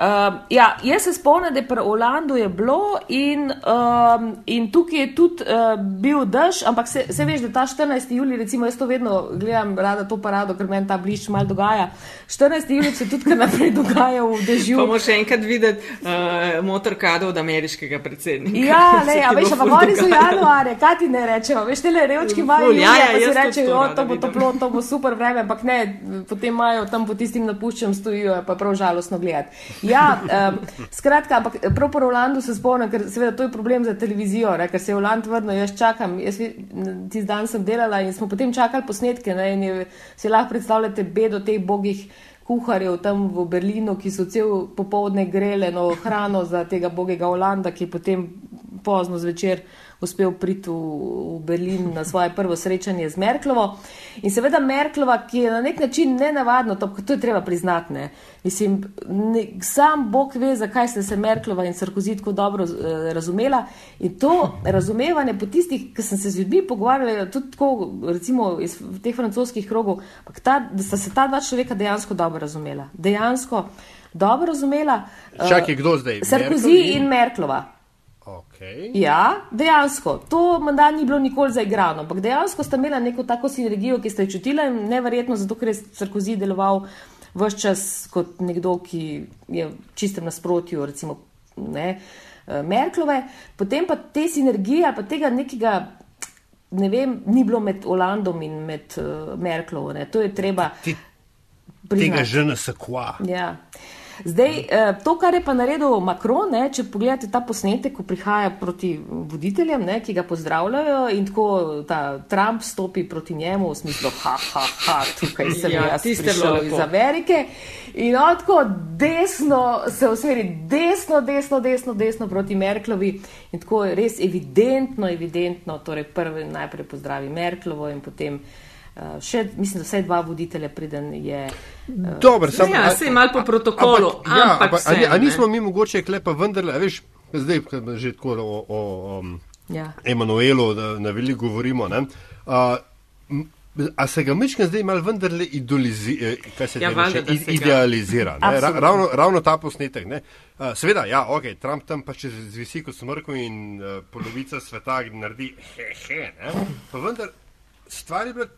Uh, ja, jaz se spomnim, da je pri Olandu je bilo in, um, in tukaj je tudi uh, bil dež, ampak se, se veš, da ta 14. juli, recimo jaz to vedno gledam, rada to parado, ker meni ta bliž malo dogaja. 14. juli se tudi kar naprej dogaja v dežju. Bomo še enkrat videti uh, motorkado od ameriškega predsednika. Ja, ne, a veš, pa oni so januarje, kaj ti ne rečejo, veš, te le revčki imajo, ja, ja, pa si rečejo, to, to bo toplo, to bo super vreme, ampak ne, potem imajo tam po tistim napuščam stojijo, pa prav žalostno gledati. Ja, um, skratka, ampak prav po Rolandu se spomnim, ker seveda to je problem za televizijo, ne, ker se je Roland vrnil, jaz čakam, jaz ti dan sem delala in smo potem čakali posnetke ne, in je, si lahko predstavljate bedo teh bogih kuharjev tam v Berlinu, ki so cel popovdne grele no hrano za tega bogega Rolanda, ki je potem pozno zvečer uspel priti v, v Berlin na svoje prvo srečanje z Merklovo. In seveda Merklova, ki je na nek način nenavadno, to, to je treba priznati. Ne. Mislim, ne, sam Bog ve, zakaj ste se Merklova in Sarkozy tako dobro uh, razumela. In to razumevanje po tistih, ki sem se z ljudmi pogovarjala, tudi tako, recimo iz teh francoskih krogov, ta, da sta se ta dva človeka dejansko dobro razumela. Dejansko dobro razumela. Čakaj, kdo zdaj? Sarkozy in Merklova. Okay. Ja, dejansko. To morda ni bilo nikoli zaigrano, ampak dejansko sta imela neko tako sinergijo, ki ste jo čutila in neverjetno zato, ker je Sarkozy deloval vse čas kot nekdo, ki je v čistem nasprotju, recimo ne, eh, Merklove. Potem pa te sinergije, pa tega nekega, ne vem, ni bilo med Olandom in med uh, Merklovo. Ne. To je treba. Ti, tega že ne se kva. Ja. Zdaj, eh, to, kar je pa naredil Macron, ne, če pogledate ta posnetek, ko prihaja proti voditeljem, ne, ki ga pozdravljajo in tako ta Trump stopi proti njemu v smislu, ha, ha, ha, tukaj sem ja, jaz prišel iz Amerike. In on tako desno se usmeri, desno, desno, desno, desno proti Merklovi in tako res evidentno, evidentno, torej prvi najprej pozdravi Merklovo in potem še, mislim, da vse dva voditelja priden je. Uh, Dobro, samo ja, se je malo po protokolu. Ampak, ja, ampak, ampak, vse, a, a nismo mi mogoče klepa vendarle, veš, zdaj, ko že tako o, o, o um, ja. Emanuelu na, na veliko govorimo. Uh, A se ga mička zdaj malo vendarle idolizira, kaj se ja, valde, še, idealizira? Ra, ravno, ravno ta posnetek. Uh, Sveda, ja, ok, Trump tam pa če zvisi kot smrko in uh, polovica sveta naredi hehe. Pa vendar stvar je bila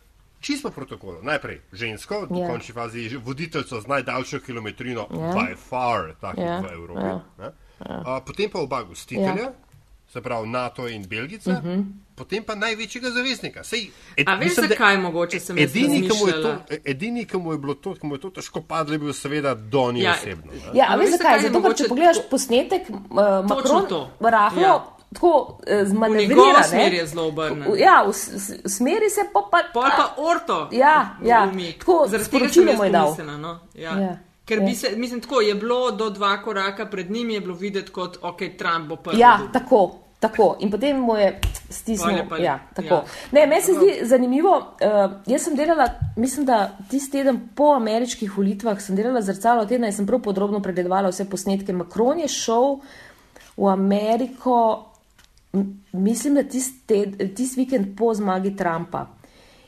čisto protokolo. Najprej žensko, v yeah. Ja. končni fazi voditeljco z najdaljšo kilometrino, yeah. Ja. by far, tako yeah. v Evropi. Yeah. Yeah. Uh, potem pa oba gostitelja. Yeah se pravi NATO in Belgica, uh mhm. -huh. potem pa največjega zaveznika. Sej, ed, A veš, zakaj mogoče sem edini, ki je to? Edini, ki mu je bilo to, ki mu je to težko padlo, je bil seveda Doni ja, osebno. Ne? Ja, a, a veš, zakaj? Zato, ker če pogledaš posnetek, uh, Macron, rahlo, ja. Tako eh, zmanevrira. V smeri je zelo obrnjen. Ja, v, v smeri se pa pa. Pa pa orto. Ja, ja. Tako, zaradi tega sem jaz dal. No? Ja. Ja. Ker bi se, mislim, tako je bilo do dva koraka pred njim, je bilo videti kot, ok, Trump bo prvi. Ja, tako. Tako, in potem mu je stisnil. Ja, ja. Ne, meni se zdi zanimivo. Uh, jaz sem delala, mislim, da tisti teden po ameriških volitvah sem delala zrcalo tedna in sem prav podrobno pregledovala vse posnetke. Macron je šel v Ameriko, mislim, da tisti tist vikend po zmagi Trumpa.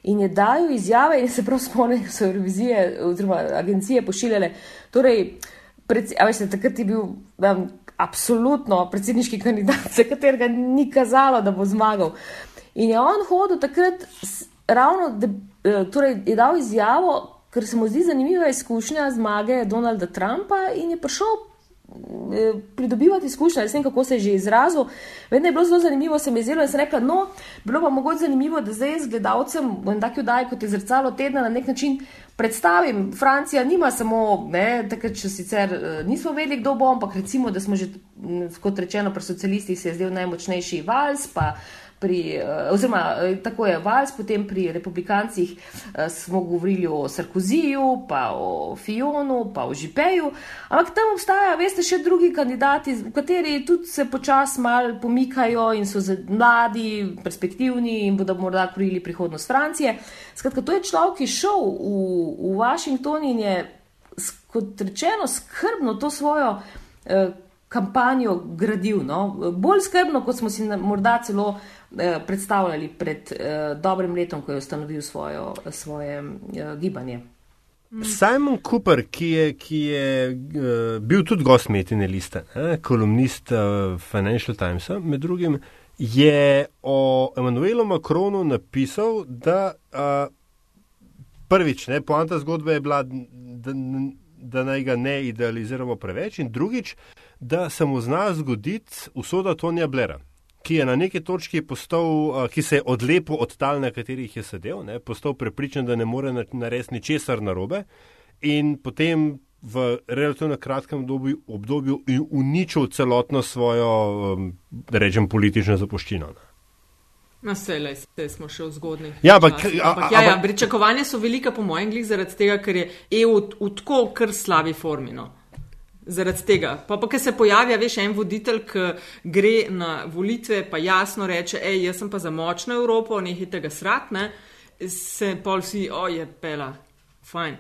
In je dal izjave, in se prav spomnim, so revizije oziroma agencije pošiljale. Torej, predvsej, a veste, takrat je bil. Um, absolutno predsedniški kandidat, za katerega ni kazalo, da bo zmagal. In je on hodil takrat, ravno, da eh, torej, je dal izjavo, ker se mu zdi zanimiva izkušnja zmage Donalda Trumpa in je prišel. Eh, pridobivati izkušnje, ne vem, kako se je že izrazil. Vedno je bilo zelo zanimivo, se mi je zdelo, da sem rekla, no, bilo pa mogoče zanimivo, da zdaj z gledalcem v en taki oddaji, kot je zrcalo tedna, na nek način predstavim. Francija nima samo, ne, takrat, če sicer eh, nismo vedeli, kdo bo, ampak recimo, da smo že, kot rečeno, pri socialistih se je zdel najmočnejši vals, pa pri, eh, oziroma eh, tako je Vals, potem pri republikancih eh, smo govorili o Sarkoziju, pa o Fionu, pa o Žipeju, ampak tam obstaja, veste, še drugi kandidati, v kateri tudi se počas mal pomikajo in so mladi, perspektivni in bodo morda krojili prihodnost Francije. Skratka, to je človek, ki je šel v, v Washington in je, kot rečeno, skrbno to svojo kampanjo gradil, no? bolj skrbno, kot smo si morda celo eh, predstavljali pred eh, dobrim letom, ko je ustanovil svojo, svoje eh, gibanje. Simon Cooper, ki je, ki je uh, bil tudi gost Metine liste, eh, kolumnist uh, Financial Timesa, med drugim, je o Emanuelu Macronu napisal, da uh, prvič, ne, poanta zgodbe je bila, da, da naj ga ne idealiziramo preveč, in drugič, da se mu zna zgoditi usoda Tonija Blera, ki je na neki točki postal, ki se je odlepil od tal, na katerih je sedel, ne, postal prepričan, da ne more narediti ničesar narobe in potem v relativno kratkem obdobju, obdobju uničil celotno svojo, rečem, politično zapuščino. Ne. Na vse, vse smo še v zgodnih. Ja, ampak, ampak, ja, ja, pričakovanja so velika, po mojem, glih zaradi tega, ker je EU v tako kar slabi formi. No. Zaradi tega. Pa, pa, ker se pojavi, veš, en voditelj, ki gre na volitve, pa jasno reče, hej, jaz sem pa za močno Evropo, nehite ga srat, ne, se pol si, o, je pela.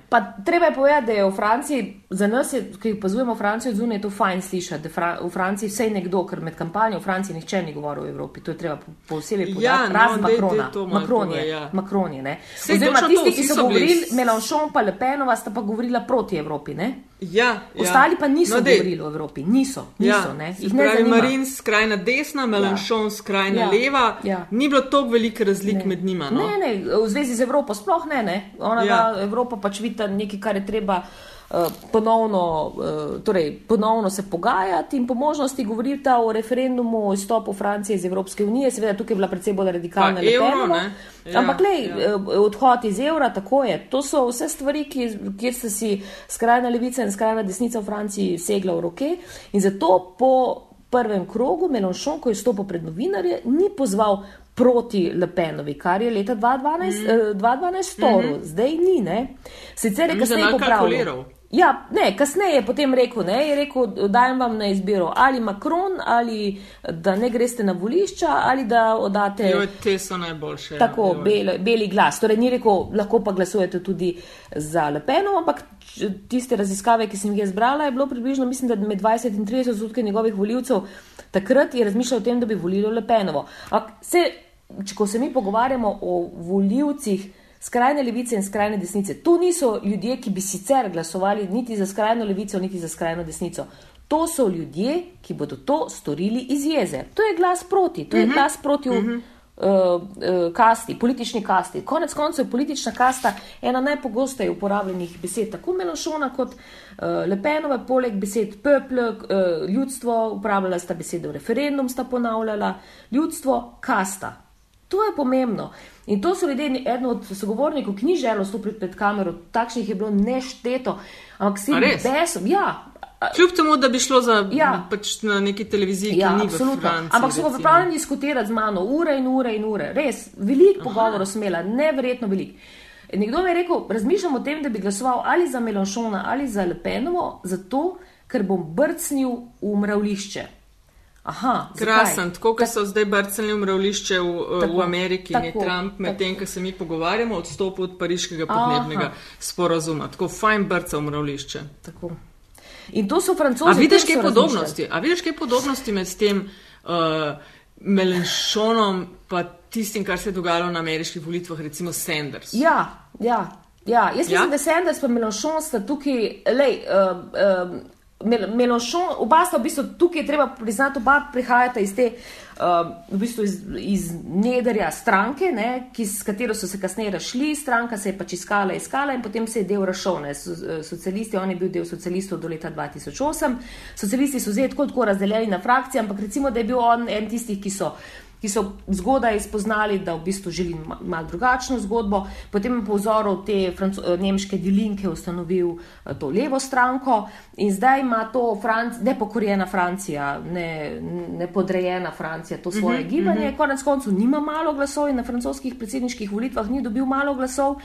Pa, treba je povedati, da je v Franciji, za nas, je, ki opazujemo Francijo od zunaj, to fajn slišati, da fra, v Franciji vse nekdo, ker med kampanjo v Franciji nihče ni govoril o Evropi. To je treba posebej povedati. Ja, no, razen Makrona. Makron je. Ja. Makron je Oziroma tisti, ki so govorili, Melanchon pa Le Penova, sta pa govorila proti Evropi. Ne? Ja, ja. Ostali pa niso no, govorili o Evropi, niso. niso ja. Jih ne pravi Marin skrajna desna, Melanchon ja. skrajna ja. leva. Ja. Ni bilo toliko velike razlik ne. med njima. No? Ne, ne, v zvezi z Evropo sploh ne. ne. Ona ja. Evropa pač vidi nekaj, kar je treba. Uh, ponovno, uh, torej, ponovno se pogajati in po možnosti govoriti o referendumu o izstopu Francije iz Evropske unije. Seveda, tukaj je bila predvsej bolj radikalna referendum. Ja, Ampak, le, ja. uh, odhod iz evra, tako je. To so vse stvari, ki, kjer se si skrajna levica in skrajna desnica v Franciji segla v roke. In zato po prvem krogu Melonšon, ko je stopil pred novinarje, ni pozval proti Lepenovi, kar je leta 2012, mm. uh, 2012 storil, mm -hmm. zdaj ni. Ne? Sicer je kasneje popravil. Ja, ne, kasneje je potem rekel, ne, je rekel, dajem vam na izbiro ali Macron, ali da ne greste na volišča, ali da odate. Jo, te so najboljše. Tako, ja, beli, glas. Torej, ni rekel, lahko pa glasujete tudi za Lepeno, ampak tiste raziskave, ki sem jih zbrala, je bilo približno, mislim, da med 20 in 30 odstotki njegovih voljivcev takrat je razmišljal o tem, da bi volili Lepenovo. Ampak se, če ko se mi pogovarjamo o voljivcih, skrajne levice in skrajne desnice. To niso ljudje, ki bi sicer glasovali niti za skrajno levico, niti za skrajno desnico. To so ljudje, ki bodo to storili iz jeze. To je glas proti, to je uh mhm. -huh. glas proti. Uh -huh. Uh, uh, kasti, politični kasti. Konec koncev je politična kasta ena najpogosteje uporabljenih besed, tako Melošona kot uh, Lepenova, poleg besed pepl, uh, ljudstvo, uporabljala sta besedo referendum, sta ponavljala, ljudstvo, kasta. To je pomembno. In to so ljudje, eno od sogovornikov, ki ni želel stopiti pred kamero, takšnih je bilo nešteto. Ampak si jih besom. Ja. Kljub temu, da bi šlo za ja. pač na neki televiziji, ja, ki ni absolutno. Franciji, Ampak so pripravljeni diskutirati z mano ure in ure in ure. Res, veliko pogovorov smela, neverjetno veliko. Nekdo mi je rekel, razmišljam o tem, da bi glasoval ali za Melanšona ali za Lepenovo, zato ker bom brcnil v mravlišče. Aha, Krasen, tako kot so zdaj brcali v mravlišče v, tako, v Ameriki, tako, ni Trump, medtem ko se mi pogovarjamo, odstopil od pariškega podnebnega Aha. sporazuma. Tako fajn brca v mravlišče. Tako. In to so francozi. A vidiš kaj podobnosti? A vidiš kaj podobnosti med tem uh, Melenšonom pa tistim, kar se je dogajalo na ameriških volitvah, recimo Sanders? Ja, ja. Ja, jaz mislim, ja? da Sanders in Melanchon sta tukaj, lej, uh, uh, Melošon, oba sta v bistvu tukaj, treba priznati, oba prihajata iz te, uh, v bistvu iz, iz nederja stranke, ne, ki, s katero so se kasneje rašli, stranka se je pač iskala, iskala in potem se je del rašel, ne, socialisti, on je bil del socialistov do leta 2008, socialisti so zdaj tako, tako razdeljeni na frakcije, ampak recimo, da je bil on en tistih, ki so ki so zgodaj spoznali, da v bistvu želi malo drugačno zgodbo. Potem je po vzoru te eh, nemške dilinke ustanovil eh, to levo stranko in zdaj ima to Franc nepokorjena Francija, ne, nepodrejena Francija, to svoje uh mhm, -huh, gibanje. Uh -huh. Konec koncev nima malo glasov in na francoskih predsedniških volitvah ni dobil malo glasov. Uh,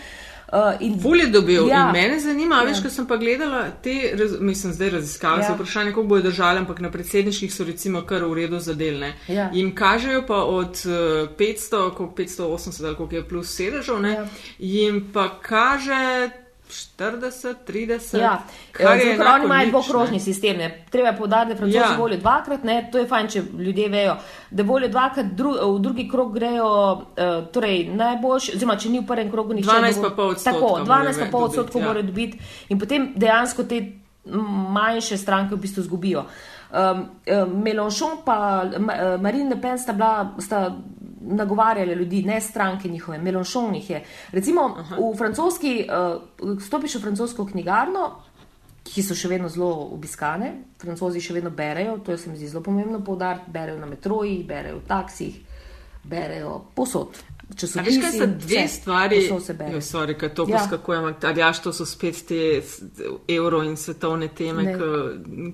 Uh, Ful je dobil. Ja. In mene zanima, ja. veš, ko sem pa gledala te, raz, mislim, zdaj raziskave, ja. vprašanje, kako bojo držali, ampak na predsedniških so recimo kar v redu zadelne. Ja. In kažejo pa od uh, 500, koliko 580 ali koliko je plus sedežev, ja. jim pa kaže 40, 30. Ja, zelo oni imajo dvokrožni sistem. Ne. Treba je povdariti, da francozi ja. volijo dvakrat. Ne. To je fajn, če ljudje vejo, da volijo dvakrat, dru, v drugi krog grejo uh, torej najboljši, oziroma če ni v prvem krogu nič. 12 pa pol odstotkov. Tako, 12 pa pol odstotkov ja. morajo dobiti in potem dejansko te manjše stranke v bistvu zgubijo. Um, um, Melanchon pa uh, Marine Le Pen sta bila. Sta, nagovarjali ljudi, ne stranke njihove, Melonšovnih je. Recimo Aha. v francoski, uh, stopiš v francosko knjigarno, ki so še vedno zelo obiskane, francozi še vedno berejo, to se mi zdi zelo pomembno poudariti, berejo na metroji, berejo v taksih, berejo posod. Časopisi, veš, kaj so dve vse, stvari, jo, sorry, kaj to ja. poskakujem, ali jaš to so spet te evro in svetovne teme,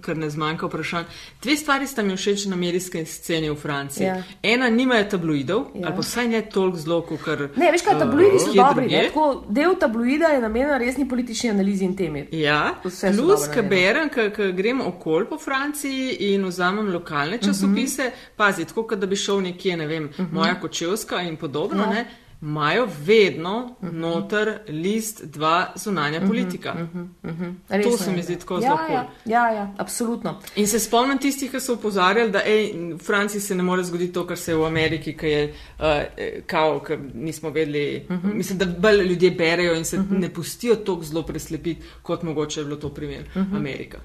ker ne zmanjka vprašanj. Dve stvari sta mi všeč na medijske sceni v Franciji. Ja. Ena, nimajo tabloidov, ja. ali pa vsaj ne toliko zelo, kot. Ne, veš kaj, tabloidi uh, so dobri, ne, tako, del tabloida je namenjen resni politični analizi in temi. Ja, plus, ker berem, ker grem okol po Franciji in vzamem lokalne časopise, uh mhm. -huh. pazi, tako, da bi šel nekje, ne vem, uh mhm. -huh. moja kočevska in podobno imajo vedno uh -huh. noter list dva zunanja uh -huh, politika. Uh -huh, uh -huh. To se mi zdi tako zelo ja, ja, ja, ja, absolutno. In se spomnim tistih, ki so upozarjali, da ej, v Franciji se ne more zgoditi to, kar se je v Ameriki, ki je uh, kao, ker nismo vedeli. Uh -huh. Mislim, da bolj ljudje berejo in se uh -huh. ne pustijo tako zelo preslepiti, kot mogoče je bilo to primer uh -huh. Amerika.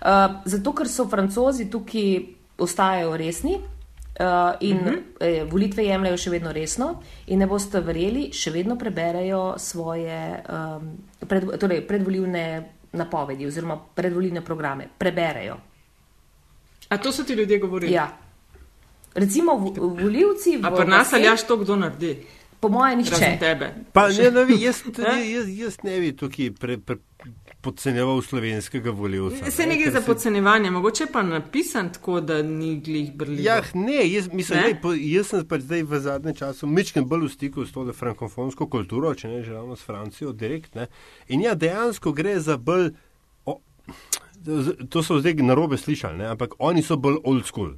Uh, zato, ker so francozi tukaj ostajajo resni, Uh, in uh -huh. eh, volitve jemljajo še vedno resno, in ne boste verjeli, še vedno preberejo svoje um, pred, torej predvoljivne napovedi oziroma predvoljivne programe. Preberejo. A to so ti ljudje govorili? Ja. Recimo, voljivci. A pri nas ali jaš to kdo naredi? Po mojem, tebe. Pa ne, ne, vi, jaz, tudi, jaz, jaz ne bi tukaj pre, pre, podcenjeval slovenskega voljivca. Se ne gre za podcenjevanje, mogoče pa napisan tako, da ni glih brljiv. Ja, ne, jaz, mislim, Ne? ne? Po, jaz sem pač zdaj v zadnjem času mečken bolj v stiku s to frankofonsko kulturo, če ne že ravno s Francijo, direkt. Ne? In ja, dejansko gre za bolj, o, to so zdaj narobe slišali, ne? ampak oni so bolj old school.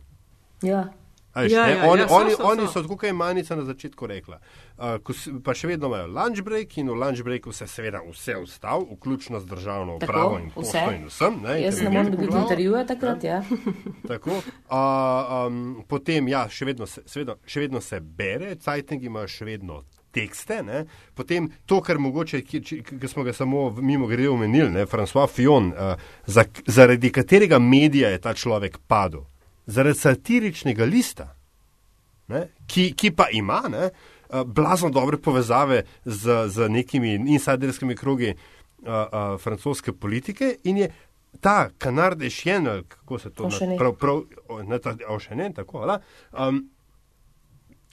Ja. A veš, Ja, ne, ja, oni, ja, so, oni, so, oni so. so, tako kot je Manica na začetku rekla, uh, ko, s- pa še vedno imajo lunch break in v lunch breaku se seveda vse ustav, vključno z državno Tako, upravo in vse. in vsem. Ne, Jaz ne morem dobiti glavo. intervjuje takrat, ja. Tako, uh, um, potem, ja, še vedno, se, seveda, še vedno se bere, cajtingi imajo še vedno tekste. Ne? Potem to, kar mogoče, ki, či- ki smo ga samo mimo grede omenili, ne? François Fion, uh, za, zaradi katerega medija je ta človek padel? Zaradi satiričnega lista, ne? ki, ki pa ima ne? uh, blazno dobre povezave z, z nekimi insiderskimi krogi uh, uh, francoske politike in je ta kanar de šjen, ali kako se to Enchaîné. prav, prav, ne, ta, ošene, tako, ala, um,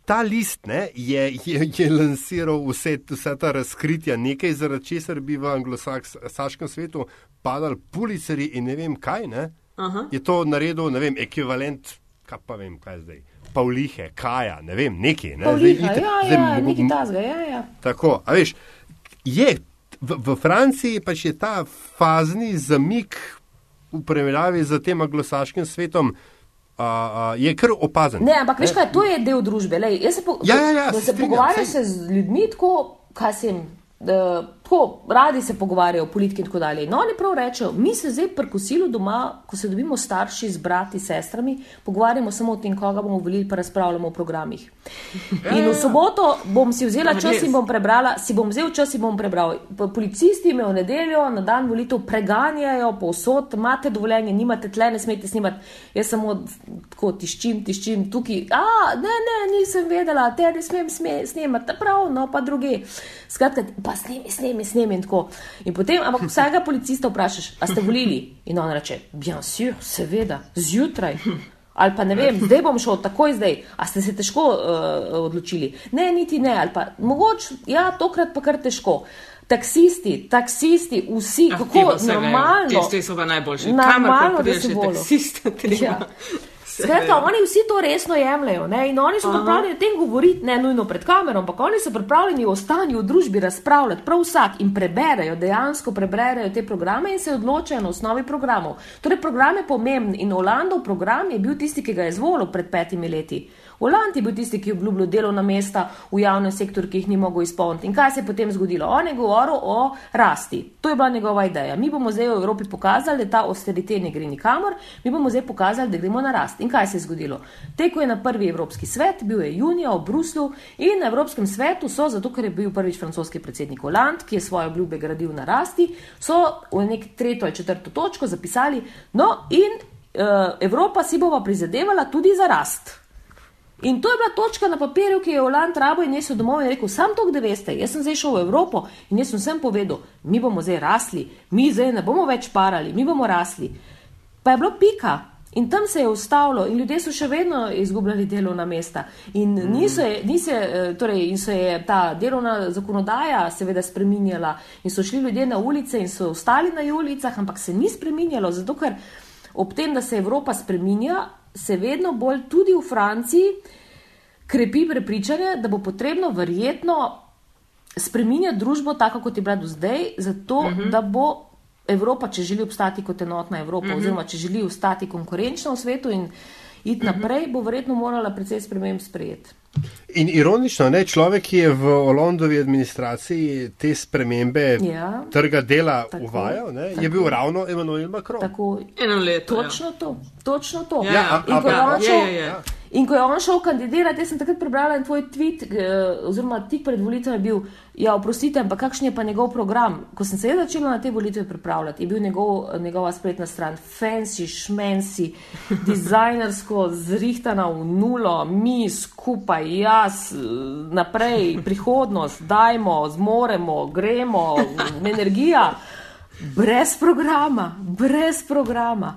Ta list ne, je, je, je lansiral vse, vse ta razkritja, nekaj zaradi česar bi v anglosaškem svetu padali puliceri in ne vem kaj. Ne. Aha. Je to naredil, ne vem, ekvivalent, kaj pa vem, kaj zdaj. Pavlihe, Kaja, ne vem, neki. Ne. Pavliha, itak- ja, zdaj ja, nekaj tasga, ja, ja. Tako, a veš, je v, v Franciji pač je ta fazni zamik v primerjavi z tem anglosaškim svetom, a, a, je kar opazen. Ne, ampak veš kaj, to je del družbe. Lej, jaz se po, Ja, ja, ja, da se saj- se z ljudmi tako, kaj se jim. Uh, tako radi se pogovarjajo o politiki in tako dalje. No, oni prav rečejo, mi se zdaj pri kosilu doma, ko se dobimo starši z brati, sestrami, pogovarjamo samo o tem, koga bomo volili, pa razpravljamo o programih. In v soboto bom si vzela Ja, čas in bom prebrala, si bom vzel čas in bom prebral. Po- Policisti me v nedeljo na dan volitev preganjajo povsod, imate dovoljenje, nimate tle, ne smete snimati. Jaz samo tako tiščim, tiščim tukaj. A, ne, ne, nisem vedela, te ne smem sme, snemati, prav, no pa druge. Skratka, pa snemi, snemi, snemi in tako. In potem, ampak vsakega policista vprašaš, a ste volili? In on reče, bien sûr, seveda, zjutraj. Ali pa ne vem, zdaj bom šel, takoj zdaj. A ste se težko uh, odločili? Ne, niti ne, ali pa mogoče, ja, tokrat pa kar težko. Taksisti, taksisti, vsi, Ah, kako normalno. Tisti so pa najboljši. Normalno, Kamorkoli da se taksista treba. Ja. Skratka, oni vsi to resno jemljajo ne? in oni so Aha. pripravljeni o tem govoriti, ne nujno pred kamero, ampak oni so pripravljeni o stanju v družbi razpravljati, prav vsak in preberejo, dejansko preberejo te programe in se odločajo na osnovi programov. Torej, program je pomemben in Olandov program je bil tisti, ki ga je izvolil pred petimi leti. Oland je bil tisti, ki je obljubljal delovna mesta v javnem sektorju, ki jih ni mogel izpolniti. In kaj se je potem zgodilo? On je govoril o rasti. To je bila njegova ideja. Mi bomo zdaj v Evropi pokazali, da ta austerite ne gre nikamor, mi bomo zdaj pokazali, da gremo na rast. In kaj se je zgodilo? Tekel je na prvi Evropski svet, bil je junija v Bruslu in na Evropskem svetu so, zato ker je bil prvič francoski predsednik Oland, ki je svoje obljube gradil na rasti, so v nek tretjo ali četrto točko zapisali, no in uh, Evropa si bova prizadevala tudi za rast. In to je bila točka na papirju, ki je Oland rabo in nesel domov in rekel: Sam to, da veste, jaz sem zdaj šel v Evropo in jaz sem vsem povedal, mi bomo zdaj rasli, mi zdaj ne bomo več parali, mi bomo rasli. Pa je bilo pika. In tam se je ustavilo, in ljudje so še vedno izgubljali delovna mesta. In, niso, je- ni se, eh, torej, in se je ta delovna zakonodaja seveda spreminjala, in so šli ljudje na ulice in so ostali na ulicah, ampak se ni spreminjalo, zato ker ob tem, da se Evropa spreminja, se vedno bolj tudi v Franciji krepi prepričanje, da bo potrebno verjetno spreminjati družbo tako, kot je bila do zdaj, zato uh -huh. da bo Evropa, če želi obstati kot enotna Evropa, uh -huh. oziroma če želi ostati konkurenčna v svetu in iti uh -huh. naprej, bo verjetno morala precej sprememb sprejeti. In ironično, ne, človek, ki je v Londovi administraciji te spremembe Ja. trga dela Tako, uvajal, ne, tako. je bil ravno Emmanuel Macron. Tako, Eno leto. ja. točno to, točno to. Ja, Ja, ja, In ko je šel- je, je. In ko je on šel kandidirati, jaz sem takrat prebrala en tvoj tweet, eh, oziroma tik pred volitvami je bil, ja, oprostite, ampak kakšen je pa njegov program? Ko sem se jaz začela na te volitve pripravljati, je bil njegov, njegova spletna stran fancy, šmensi, dizajnersko zrihtana v nulo, mi skupaj, jaz, eh, naprej, prihodnost, dajmo, zmoremo, gremo, energija. Brez programa, brez programa,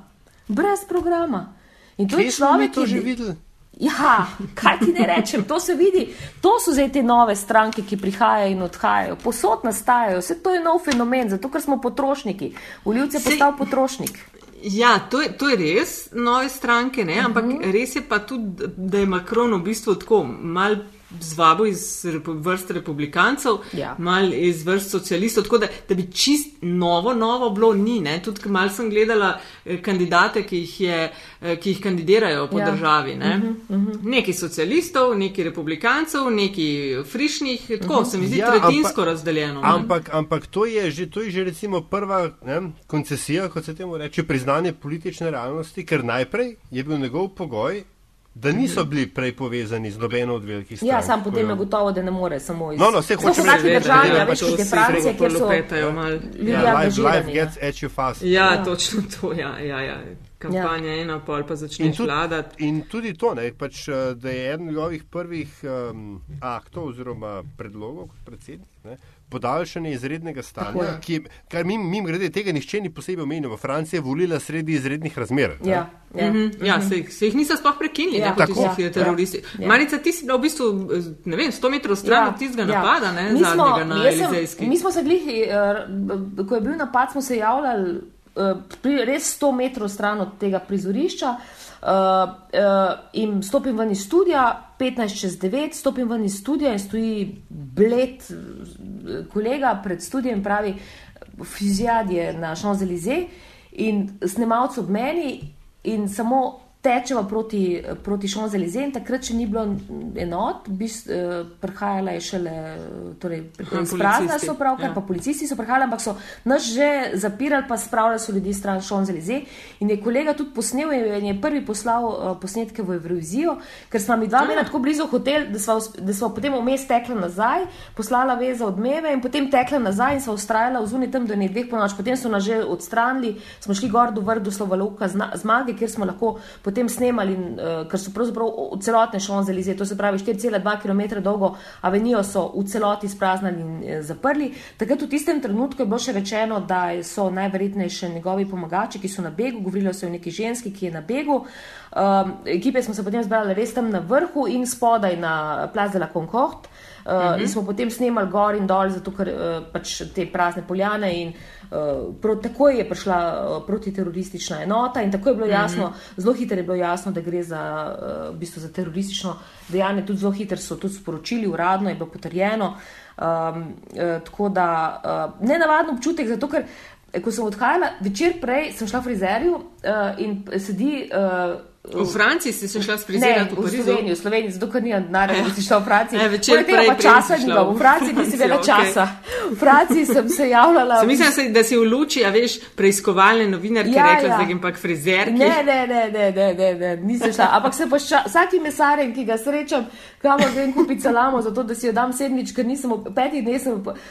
brez programa. In to Kje je smo mi človek, to ki že je- videli? Ja, kaj ti ne rečem, to se vidi. To so zdaj te nove stranke, ki prihajajo in odhajajo. Posod nastajajo, vse to je nov fenomen, zato ker smo potrošniki. Voljivce je postal potrošnik. Ja, to je, to je res, nove stranke, ne? ampak uh -huh. res je pa tudi, da je Macron v bistvu tako mal zvabo iz vrst republikancev, ja. mal iz vrst socialistov, tako da, da bi čist novo, novo bilo ni. Ne? Tudi mal sem gledala eh, kandidate, ki jih, je, eh, ki jih kandidirajo po ja. državi. Ne? Uh -huh, uh -huh. Neki socialistov, neki republikancev, neki frišnih, tako uh -huh. se mi zdi ja, tretjinsko ampak, razdeljeno. Ampak, ampak to, je že, to je že recimo prva ne, koncesija, kot se temu reče, priznanje politične realnosti, ker najprej je bil njegov pogoj, da niso bili prej povezani z nobeno od velikih strank. Ja, sam potem je gotovo, da ne more samo iz no, no, vseh hočeš reči, države, ja, več kot je Francija, kjer so ljudje ja, life, life gets at you fast. Ja, ja. točno to, ja, ja, ja. Kampanja ja. ena, pol pa začne vladati. In tudi to, ne, pač, eh, da je eden njegovih prvih um, aktov oziroma predlogov kot predsednik. Ne, podaljšanje izrednega stanja, ki, kar mi, mi grede tega nišče ni posebej omenil. Francija je volila sredi izrednih razmer. Ja, ja. Mm -hmm. ja se, se jih niso sploh prekinili, ja. kot so ja. teroristi. Ja. Marica, ti si bila v bistvu, ne vem, 100 metrov stran ja. od tistega ja. napada, ne, mi zadnjega smo, na Elizejski. Mi smo se glih, uh, ko je bil napad, smo se javljali uh, res 100 metrov stran od tega prizorišča. Uh, uh, in stopim ven iz studia, 15 čez 9, stopim ven iz studia in stoji bled kolega pred studijem, pravi, fizijad je na Champs-Élysées. In snemalcu ob meni in samo tečeva proti, proti Champs-Élysées in takrat še ni bilo enot, bis, eh, prihajala je šele, torej, sprazna so pravkar, ja. pa policisti so prihajali, ampak so nas že zapirali, pa spravljali so ljudi stran Champs-Élysées in je kolega tudi posnel in je prvi poslal uh, posnetke v Evrovizijo, ker smo mi dva imela tako blizu hotel, da smo, da smo potem vmes tekla nazaj, poslala veze odmeve in potem tekla nazaj in so ustrajala v zuni tam do ne dveh ponoč, potem so nas že odstranili, smo šli gor do vrdu Slovaluka zmage, kjer smo lahko potem potem snemali, uh, ker so pravzaprav celotne šonzelize, to se pravi 4,2 km dolgo avenijo so v celoti spraznali in uh, zaprli. Takrat v tistem trenutku je bilo še rečeno, da so najverjetnejše njegovi pomagači, ki so na begu, govorilo se o neki ženski, ki je na begu. Um, ekipe smo se potem zbrali res tam na vrhu in spodaj na Plaza la Concorde. Uh, uh -huh. In smo potem snemali gor in dol, zato ker uh, pač te prazne poljane in uh, Uh, pro, takoj je prišla uh, protiteroristična enota in tako je bilo jasno, mm -hmm. zelo hitro je bilo jasno, da gre za, uh, v bistvu za teroristično dejanje. Tudi zelo hitro so to sporočili, uradno je bilo potrjeno. Um, uh, tako da uh, ne navaden občutek, zato ker ko sem odhajala večer prej, sem šla v frizerju uh, in sedi. Uh, V Franciji si se šla sprizirati v? V Sloveniji, v Sloveniji, zato ker ni denarja, da si šla v Francijo. Ne, večer prej pa časa ni bilo, v Franciji nisi imela časa. V Franciji sem se javljala. Sem mislim, da si v luči, a veš, preiskovalne novinarke ja, rekla, ja. da grem pa k frizerki. Ne, ne, ne, ne, ne, ne, ne nisem šla. Ampak se pa vsaki mesaren, ki ga srečam, kamor grem kupiti salamo, zato da si jo dam sedmič, ker nisem v petih dneh,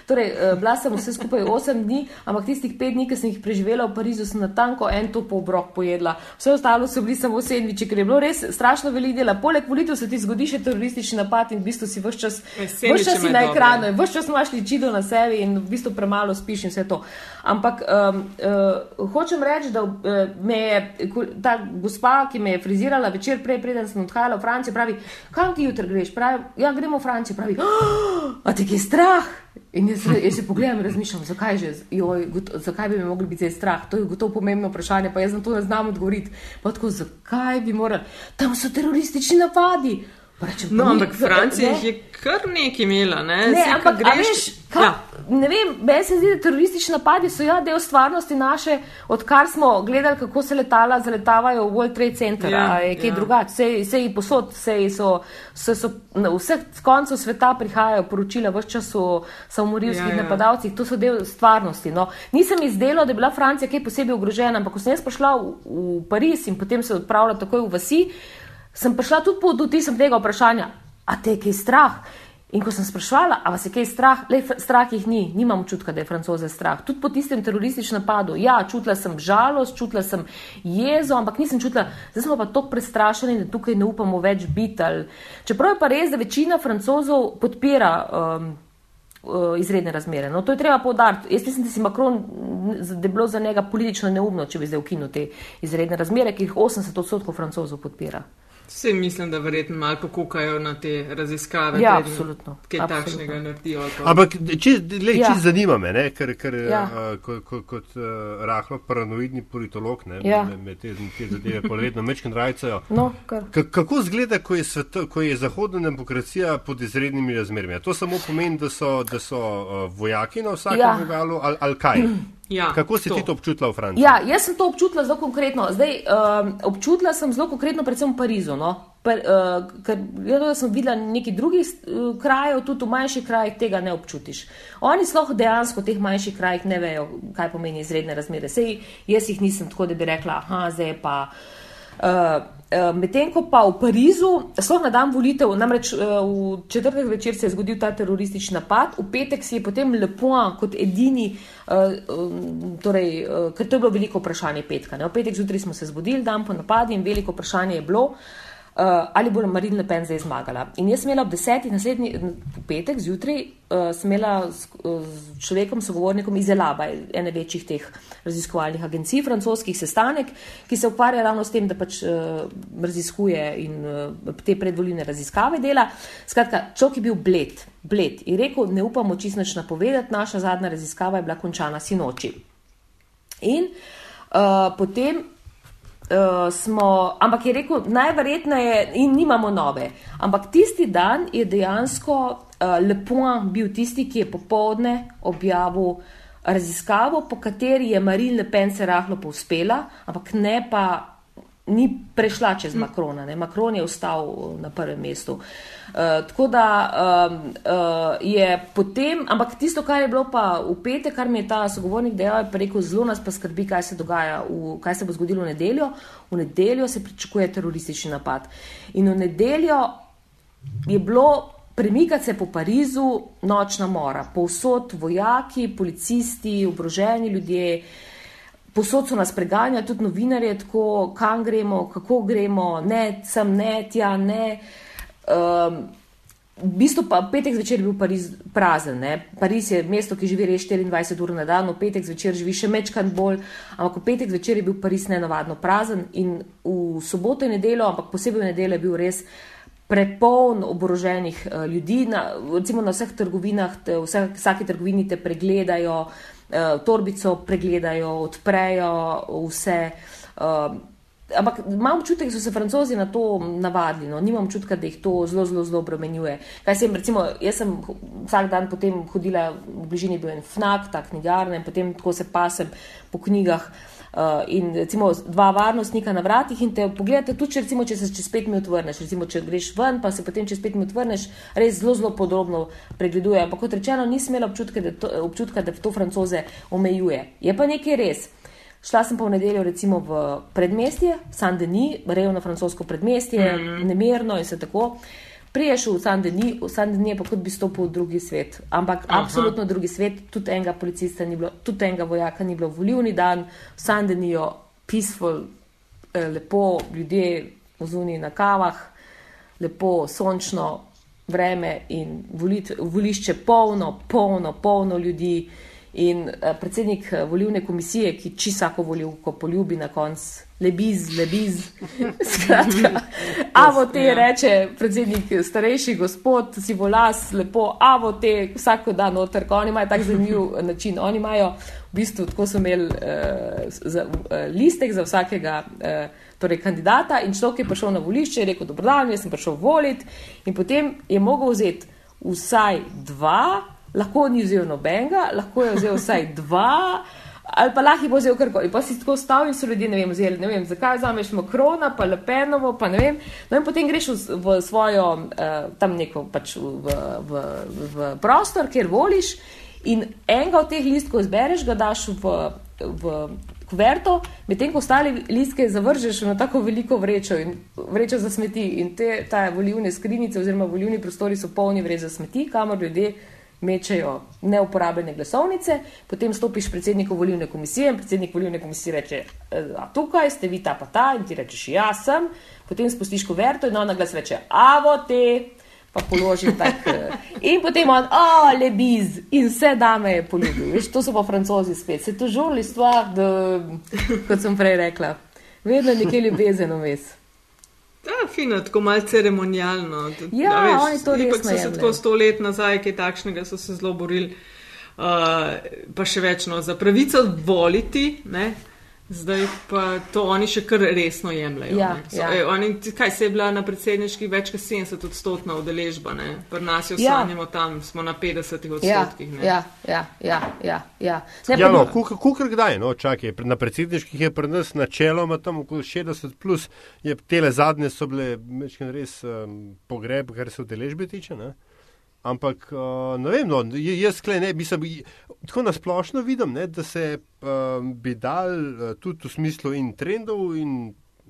torej uh, bila sem vse skupaj osem dni, ampak tistih pet dni, ki sem jih preživela v Parizu, sem na tanko en to po obrok pojedla. Vse ostalo so bili samo sedmiči, ker je bilo res strašno veliko dela. Poleg volitev se ti zgodi še teroristični napad in v bistvu si vse čas, čas si na ekranu, vse čas imaš ličido na sebi in v bistvu premalo spiš in vse to. Ampak um, uh, hočem reči, da uh, me je ta gospa, ki me je frizirala večer prej, preden sem odhajala v Francijo, pravi, kam ti jutri greš? Pravi, ja, gremo v Francijo. Pravi, oh, a te je strah? In jaz, jaz se pogledam in razmišljam, zakaj, že, joj, goto, zakaj bi me mogli biti zdaj strah. To je gotovo pomembno vprašanje, pa jaz na to ne znam odgovoriti. Pa tako, zakaj bi morali? Tam so teroristični napadi. Rečem, no, ampak Francija jih je kar nekaj imela. Ne, ne Sej, ampak greš, veš, ja. ne vem, meni se zdi, da teroristični napadi so ja del stvarnosti naše, odkar smo gledali, kako se letala zaletavajo v World Trade Center. Ja, je kaj ja. drugače, vse je posod, vse so, so, so na vseh koncih sveta prihajajo poročila, vse čas o samomorilskih ja, ja. napadalcih, to so del stvarnosti. No. Nisem izdelo, da je bila Francija kaj posebej ogrožena, ampak ko sem jaz prišla v, v Pariz in potem se odpravila takoj v vasi sem prišla tudi pod vtisom tega vprašanja, a te je kaj strah? In ko sem sprašvala, a vas je kaj strah, le strah jih ni, nimam čutka, da je francoze strah. Tudi po tistem terorističnem napadu, ja, čutila sem žalost, čutila sem jezo, ampak nisem čutila, zdaj smo pa tako prestrašeni, da tukaj ne upamo več biti. Čeprav je pa res, da večina francozov podpira. Um, uh, Izredne razmere. No, to je treba povdariti. Jaz mislim, da si Macron, da je bilo za njega politično neumno, če bi zdaj ukinil te izredne razmere, ki jih 80 odstotkov francozov podpira. Vsi mislim, da verjetno malo pokukajo na te raziskave. Ja, preden absolutno. Kaj absolutno. takšnega naredijo. Ampak, če le, Ja. ja. zanima me, ne, ker, ker Ja. uh, kot, kot, kot uh, rahlo paranoidni politolog, ne, Ja. me, me te, te zadeve poletno mečkin rajcajo. No, Kako zgleda, ko je, sveto, ko je zahodna demokracija pod izrednimi razmerami? To samo pomeni, da so, da so uh, vojaki na vsakem Ja. vogalu ali, ali kaj? Ja, Kako si to. ti to občutila v Franciji? Ja, jaz sem to občutila zelo konkretno. Zdaj, um, občutila sem zelo konkretno, predvsem v Parizu. No? Per, uh, ker na to, da sem videla nekaj drugih uh, krajev, tudi v manjših krajih tega ne občutiš. Oni sploh dejansko v teh manjših krajih ne vejo, kaj pomeni izredne razmere. Sej jaz jih nisem tako, da bi rekla, aha, zdaj pa. Uh, Medtem ko pa v Parizu, sploh na dan volitev, namreč uh, v četrtek večer se je zgodil ta teroristični napad, v petek si je potem lepo kot edini, uh, um, torej, ker to je bilo veliko vprašanje petka. Ne? V petek zjutraj smo se zbudili, dan po napadu in veliko vprašanje je bilo, uh, ali bo Marine Le Pen zdaj zmagala. In jaz sem imela ob desetih naslednji v petek zjutraj, uh, sem imela s, uh, s človekom, sogovornikom iz Elaba, ene večjih teh raziskovalnih agencij, francoskih sestanek, ki se ukvarja ravno s tem, da pač uh, raziskuje in uh, te predvoljne raziskave dela. Skratka, človek je bil bled, bled in rekel, ne upamo čisto napovedati, naša zadnja raziskava je bila končana sinoči. In uh, potem uh, smo, ampak je rekel, najverjetneje, in nimamo nove. Ampak tisti dan je dejansko uh, Lepo bil tisti, ki je popovdne objavil raziskavo, po kateri je Marine Le Pen se rahlo povzpela, ampak ne pa. Ni prešla čez Makrona, ne? Makron je ostal na prvem mestu. Uh, tako da um, uh, je potem, ampak tisto, kar je bilo pa v petek, kar mi je ta sogovornik dejal, je rekel, zelo nas pa skrbi, kaj se dogaja, v, kaj se bo zgodilo v nedeljo. V nedeljo se pričakuje teroristični napad. In v nedeljo je bilo premikati se po Parizu nočna mora, povsod vojaki, policisti, obroženi ljudje. Posod so nas preganjali, tudi novinarje, tako kam gremo, kako gremo, ne, sem ne, tja ne. Um, v bistvu pa petek zvečer je bil Pariz prazen. Ne? Pariz je mesto, ki živi res 24 ur na dan, v petek zvečer živi še mečkan bolj, ampak v petek zvečer je bil Pariz nenavadno prazen in v soboto in nedeljo, ampak posebej v nedeljo je bil res prepoln oboroženih uh, ljudi, na, recimo na vseh trgovinah, te, vse, vsaki trgovini te pregledajo, uh, torbico pregledajo, odprejo vse. Uh, ampak imam občutek, da so se francozi na to navadili, no? nimam občutka, da jih to zelo, zelo, zelo obremenjuje. Kaj sem, recimo, jaz sem vsak dan potem hodila v bližini, bil en fnak, ta knjigarna in potem tako se pasem po knjigah. Uh, in recimo dva varnostnika na vratih in te pogledate, tudi če, recimo, če se čez pet minut vrneš, recimo če greš ven, pa se potem čez pet minut vrneš, res zelo, zelo podrobno pregleduje. Ampak kot rečeno, nisem imela občutka, da to, občutka, da to francoze omejuje. Je pa nekaj res. Šla sem pa v nedeljo recimo v predmestje, Saint-Denis, revno francosko predmestje, mm -hmm. nemirno in se tako. Priješ v Saint-Denis, v Saint-Denis je pa kot bi stopil v drugi svet, ampak Aha. absolutno drugi svet, tudi enega policista ni bilo, tudi enega vojaka ni bilo, volivni dan, v Saint-Denisu, peaceful, eh, lepo, ljudje v zuni na kavah, lepo, sončno vreme in volit, volišče polno, polno, polno ljudi. In uh, predsednik uh, volilne komisije, ki čisako volivko poljubi na koncu, lebiz, lebiz. Skratka, avo te reče predsednik, starejši gospod, si volas, lepo, avo te vsako dan noter, oni imajo tak zanimiv način. Oni imajo v bistvu, tako so imeli uh, za, uh, listek za vsakega. Uh, Torej, kandidata in človek je prišel na volišče in rekel: Dobro, dan, jaz sem prišel voliti. In potem je mogel vzeti vsaj dva, lahko ni vzel nobenega, lahko je vzel vsaj dva, ali pa lahko je vzel karkoli. Pa si tako stavil in so ljudje ne vem, vzeli, ne vem, zakaj vzameš Makrona, pa Lepenovo, pa ne vem. No in potem greš v, v svojo, uh, tam neko pač v, v, v, v prostor, kjer voliš in enega od teh listkov izbereš, ga daš v. v Kuverto, medtem ko ostale listke zavržeš na tako veliko vrečo, in, vrečo za smeti, in te volivne skrinjice oziroma volivni prostori so polni vreč za smeti, kamor ljudje mečejo neuporabljene glasovnice, potem stopiš predsedniku volilne komisije in predsednik volilne komisije reče: A tukaj ste vi ta pa ta, in ti rečeš: Ja, sem, potem spustiš kuverto in ona glas reče: Avo te. Pa položil tak. In potem on, oh, lebiz, in vse dame je poljubil. Veš, to so pa francozi spet. Se to žurli stvar, da, kot sem prej rekla, vedno nekje ljubezen vmes. Ja, fino, tako malce ceremonijalno. Tudi, Ja, a veš, oni to ipak resno so se tako sto let nazaj, kaj takšnega so se zelo borili. Uh, pa še več no, za pravico voliti, ne? Zdaj pa to oni še kar resno jemljajo. Ja, so, ja. ej, oni, kaj se je bila na predsedniški več kot 70 odstotna udeležba, ne? pri nas jo Ja. sanjamo tam, smo na 50 Ja, odstotkih. ne. ja, ja, ja, ja, ja. Ne, Ja, no, kukar, kukar kdaj, no, čakaj, na predsedniških je pri nas načeloma tam okoli 60 plus, je tele zadnje so bile mečken res um, pogreb, kar se udeležbe tiče, ne. Ampak, uh, ne vem, no, jaz ne, mislim, j- tako nasplošno vidim, ne, da se um, bi dal uh, tudi v smislu in trendov in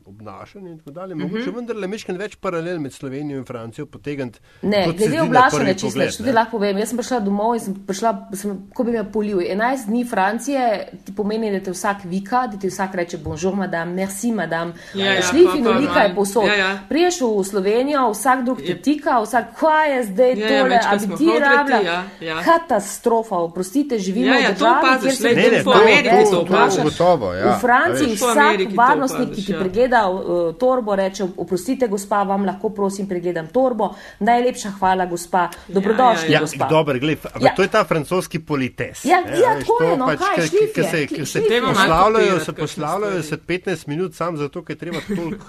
obnašanja in tako dalje, mogoče vendarle mečken več paralel med Slovenijo in Francijo potegniti. Ne, se glede čisto pogled, več, tudi lahko povem. Jaz sem prišla domov in sem prišla, sem, ko bi me polil. 11 dni Francije ti pomeni, da te vsak vika, da ti vsak reče bonjour, madame, merci, madame. Ja, ja, Šlif in olika je manj. povsod. Ja, ja. Priješ v Slovenijo, vsak drug te tika, vsak, kaj je zdaj Ja, ja, tole, večkrat a bi smo ti rabila. ja, ja. Katastrofa, oprostite, živimo Ja, ja, v to državi, kjer se glej, Ne, ne, po to- Ameriki to- to to opaziš. gotovo, ja. v Franciji vsak varnostnik, ki ti ja. Pregleda uh, torbo, reče: Oprostite, gospa, vam lahko prosim pregledam torbo. Najlepša hvala, gospa. Dobrodošli, Ja, gospa. dobro, gled, Ja. ja. to je ta francoski polites. Ja, ne, ja, veš, tako je, no, pač, kaj, ke- šlif ke je, se- ke se poslavljajo, se poslavljajo se 15 minut sam zato, ker treba toliko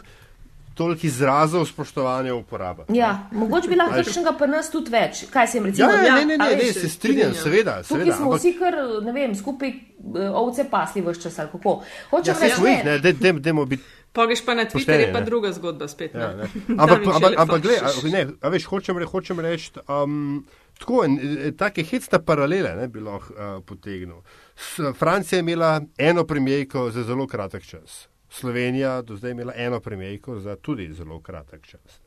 tolik izrazov spoštovanja uporabiti. Ja, mogoče bi lahko kakšnega pri nas tudi več. Kaj se jim Ja, recimo? ja, Ja, ne, ne, a ne, veš, ne, se strinjam, seveda, Tukaj seveda. smo ampak- vsi kar, ne vem, skupaj eh, ovce pasli vse čas ali kako. Hočem Ja, reči, ne, ne, dej- dej- dajmo biti Pogeš pa na Twitter, Pošteni, je pa ne. druga zgodba spet. Ja, ne. ne. Ampak, ampak, ne ampak gled, fašiš. ne, a veš, hočem, re, hočem reči, um, tako en, eh, take hecne paralele ne, bi lahko uh, potegnil. Francija je imela eno premijejko za zelo kratek čas. Slovenija do zdaj imela eno premijejko za tudi zelo kratek čas.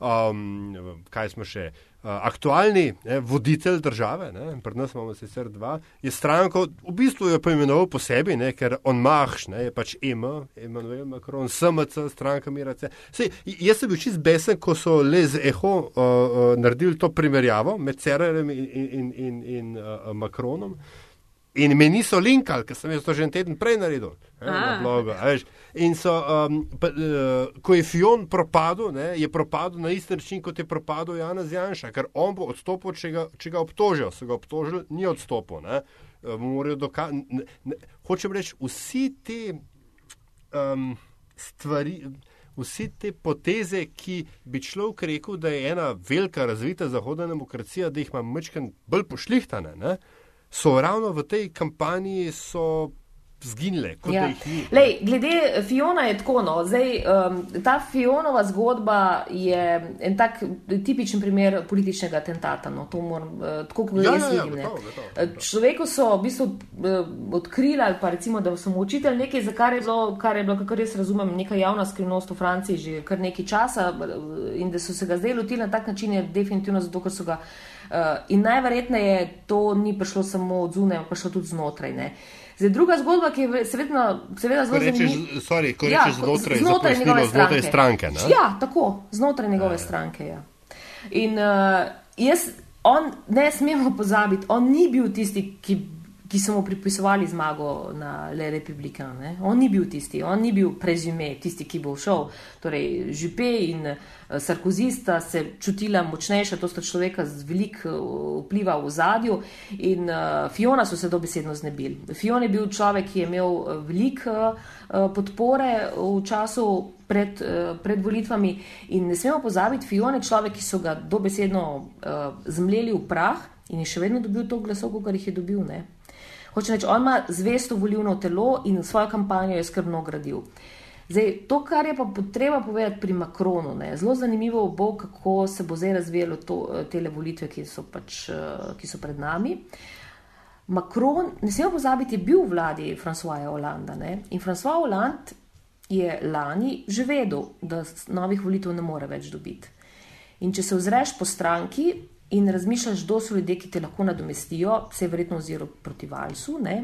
Um, kaj smo še? Uh, aktualni ne, voditelj države, ne, pri nas imamo sicer dva, je stranko, v bistvu jo poimenoval po sebi, ne, ker on mahš, ne, je pač EM, Emmanuel Macron, SMC, stranka Mirace. Sej, jaz sem bil čist besen, ko so le z Eho uh, uh, naredili to primerjavo med Cererem in, in, in, in, uh, Macronom. In me niso linkali, ker sem jaz to že en teden prej naredil ne, na A. blogu. a veš. In so, um, pa, uh, ko je Fion propadel, ne, je propadel na isti način, kot je propadel Janez Janša, ker on bo odstopil, če ga, če ga obtožijo. So ga obtožili, ni odstopil. Ne. Uh, morajo doka- ne, ne, hočem reči, vsi te um, stvari. Vsi te poteze, ki bi človek rekel, da je ena velika razvita zahodna demokracija, da jih ima mečken bolj pošlihtane, ne, so ravno v tej kampanji so zginile, kot Ja. da jih ni. Lej, glede Fiona je tako, no. Zdaj, um, ta Fionova zgodba je en tak tipičen primer političnega atentata. No. To moram, uh, tako kot Ja, jaz ja, ja, vidim. ne. gotovo, gotovo, Eh, gotovo. Človeku so v bistvu uh, odkrili, ali pa recimo, da so mu učitelj nekaj, za kar je bilo, kar je bilo, kakor jaz razumem, neka javna skrivnost v Franciji že kar nekaj časa in da so se ga zdaj lotili na tak način, je definitivno zato, ker so ga. Uh, in najverjetneje to ni prišlo samo od zunaj, ampak prišlo tudi znotraj. Ne. Zdaj, druga zgodba, ki je ve- seveda, seveda zelo zanimiva. sorry, ko Ja, rečeš znotraj, znotraj njegove znotraj stranke. ne? Ja, tako, znotraj njegove stranke. Ja. In uh, jaz, on, ne smemo pozabiti, on ni bil tisti, ki, ki so mu pripisovali zmago na Le Republika. Ne? On ni bil tisti, on ni bil prezume, tisti, ki bo šel. Torej, Župe in uh, Sarkozy sta se čutila močnejša, to sta človeka z veliko uh, vpliva v zadju in uh, Fiona so se dobesedno znebili. Fion je bil človek, ki je imel veliko uh, podpore v času pred, uh, pred volitvami in ne smemo pozabiti, Fion je človek, ki so ga dobesedno uh, zmleli v prah in je še vedno dobil to glasov, kot jih je dobil. Ne? Hoče reči, on ima zvesto volivno telo in svojo kampanjo je skrbno gradil. Zdaj, to, kar je pa potreba povedati pri Makronu, ne, zelo zanimivo bo, kako se bo zdaj razvijalo to, te volitve, ki so, pač, eh, ki so pred nami. Makron, ne smemo pozabiti, je bil v vladi Francoisa Hollanda ne, in François Hollande je lani že vedel, da novih volitev ne more več dobiti. In če se ozreš po stranki in razmišljaš, kdo so ljudje, ki te lahko nadomestijo, se je verjetno oziral proti Valsu. Ne?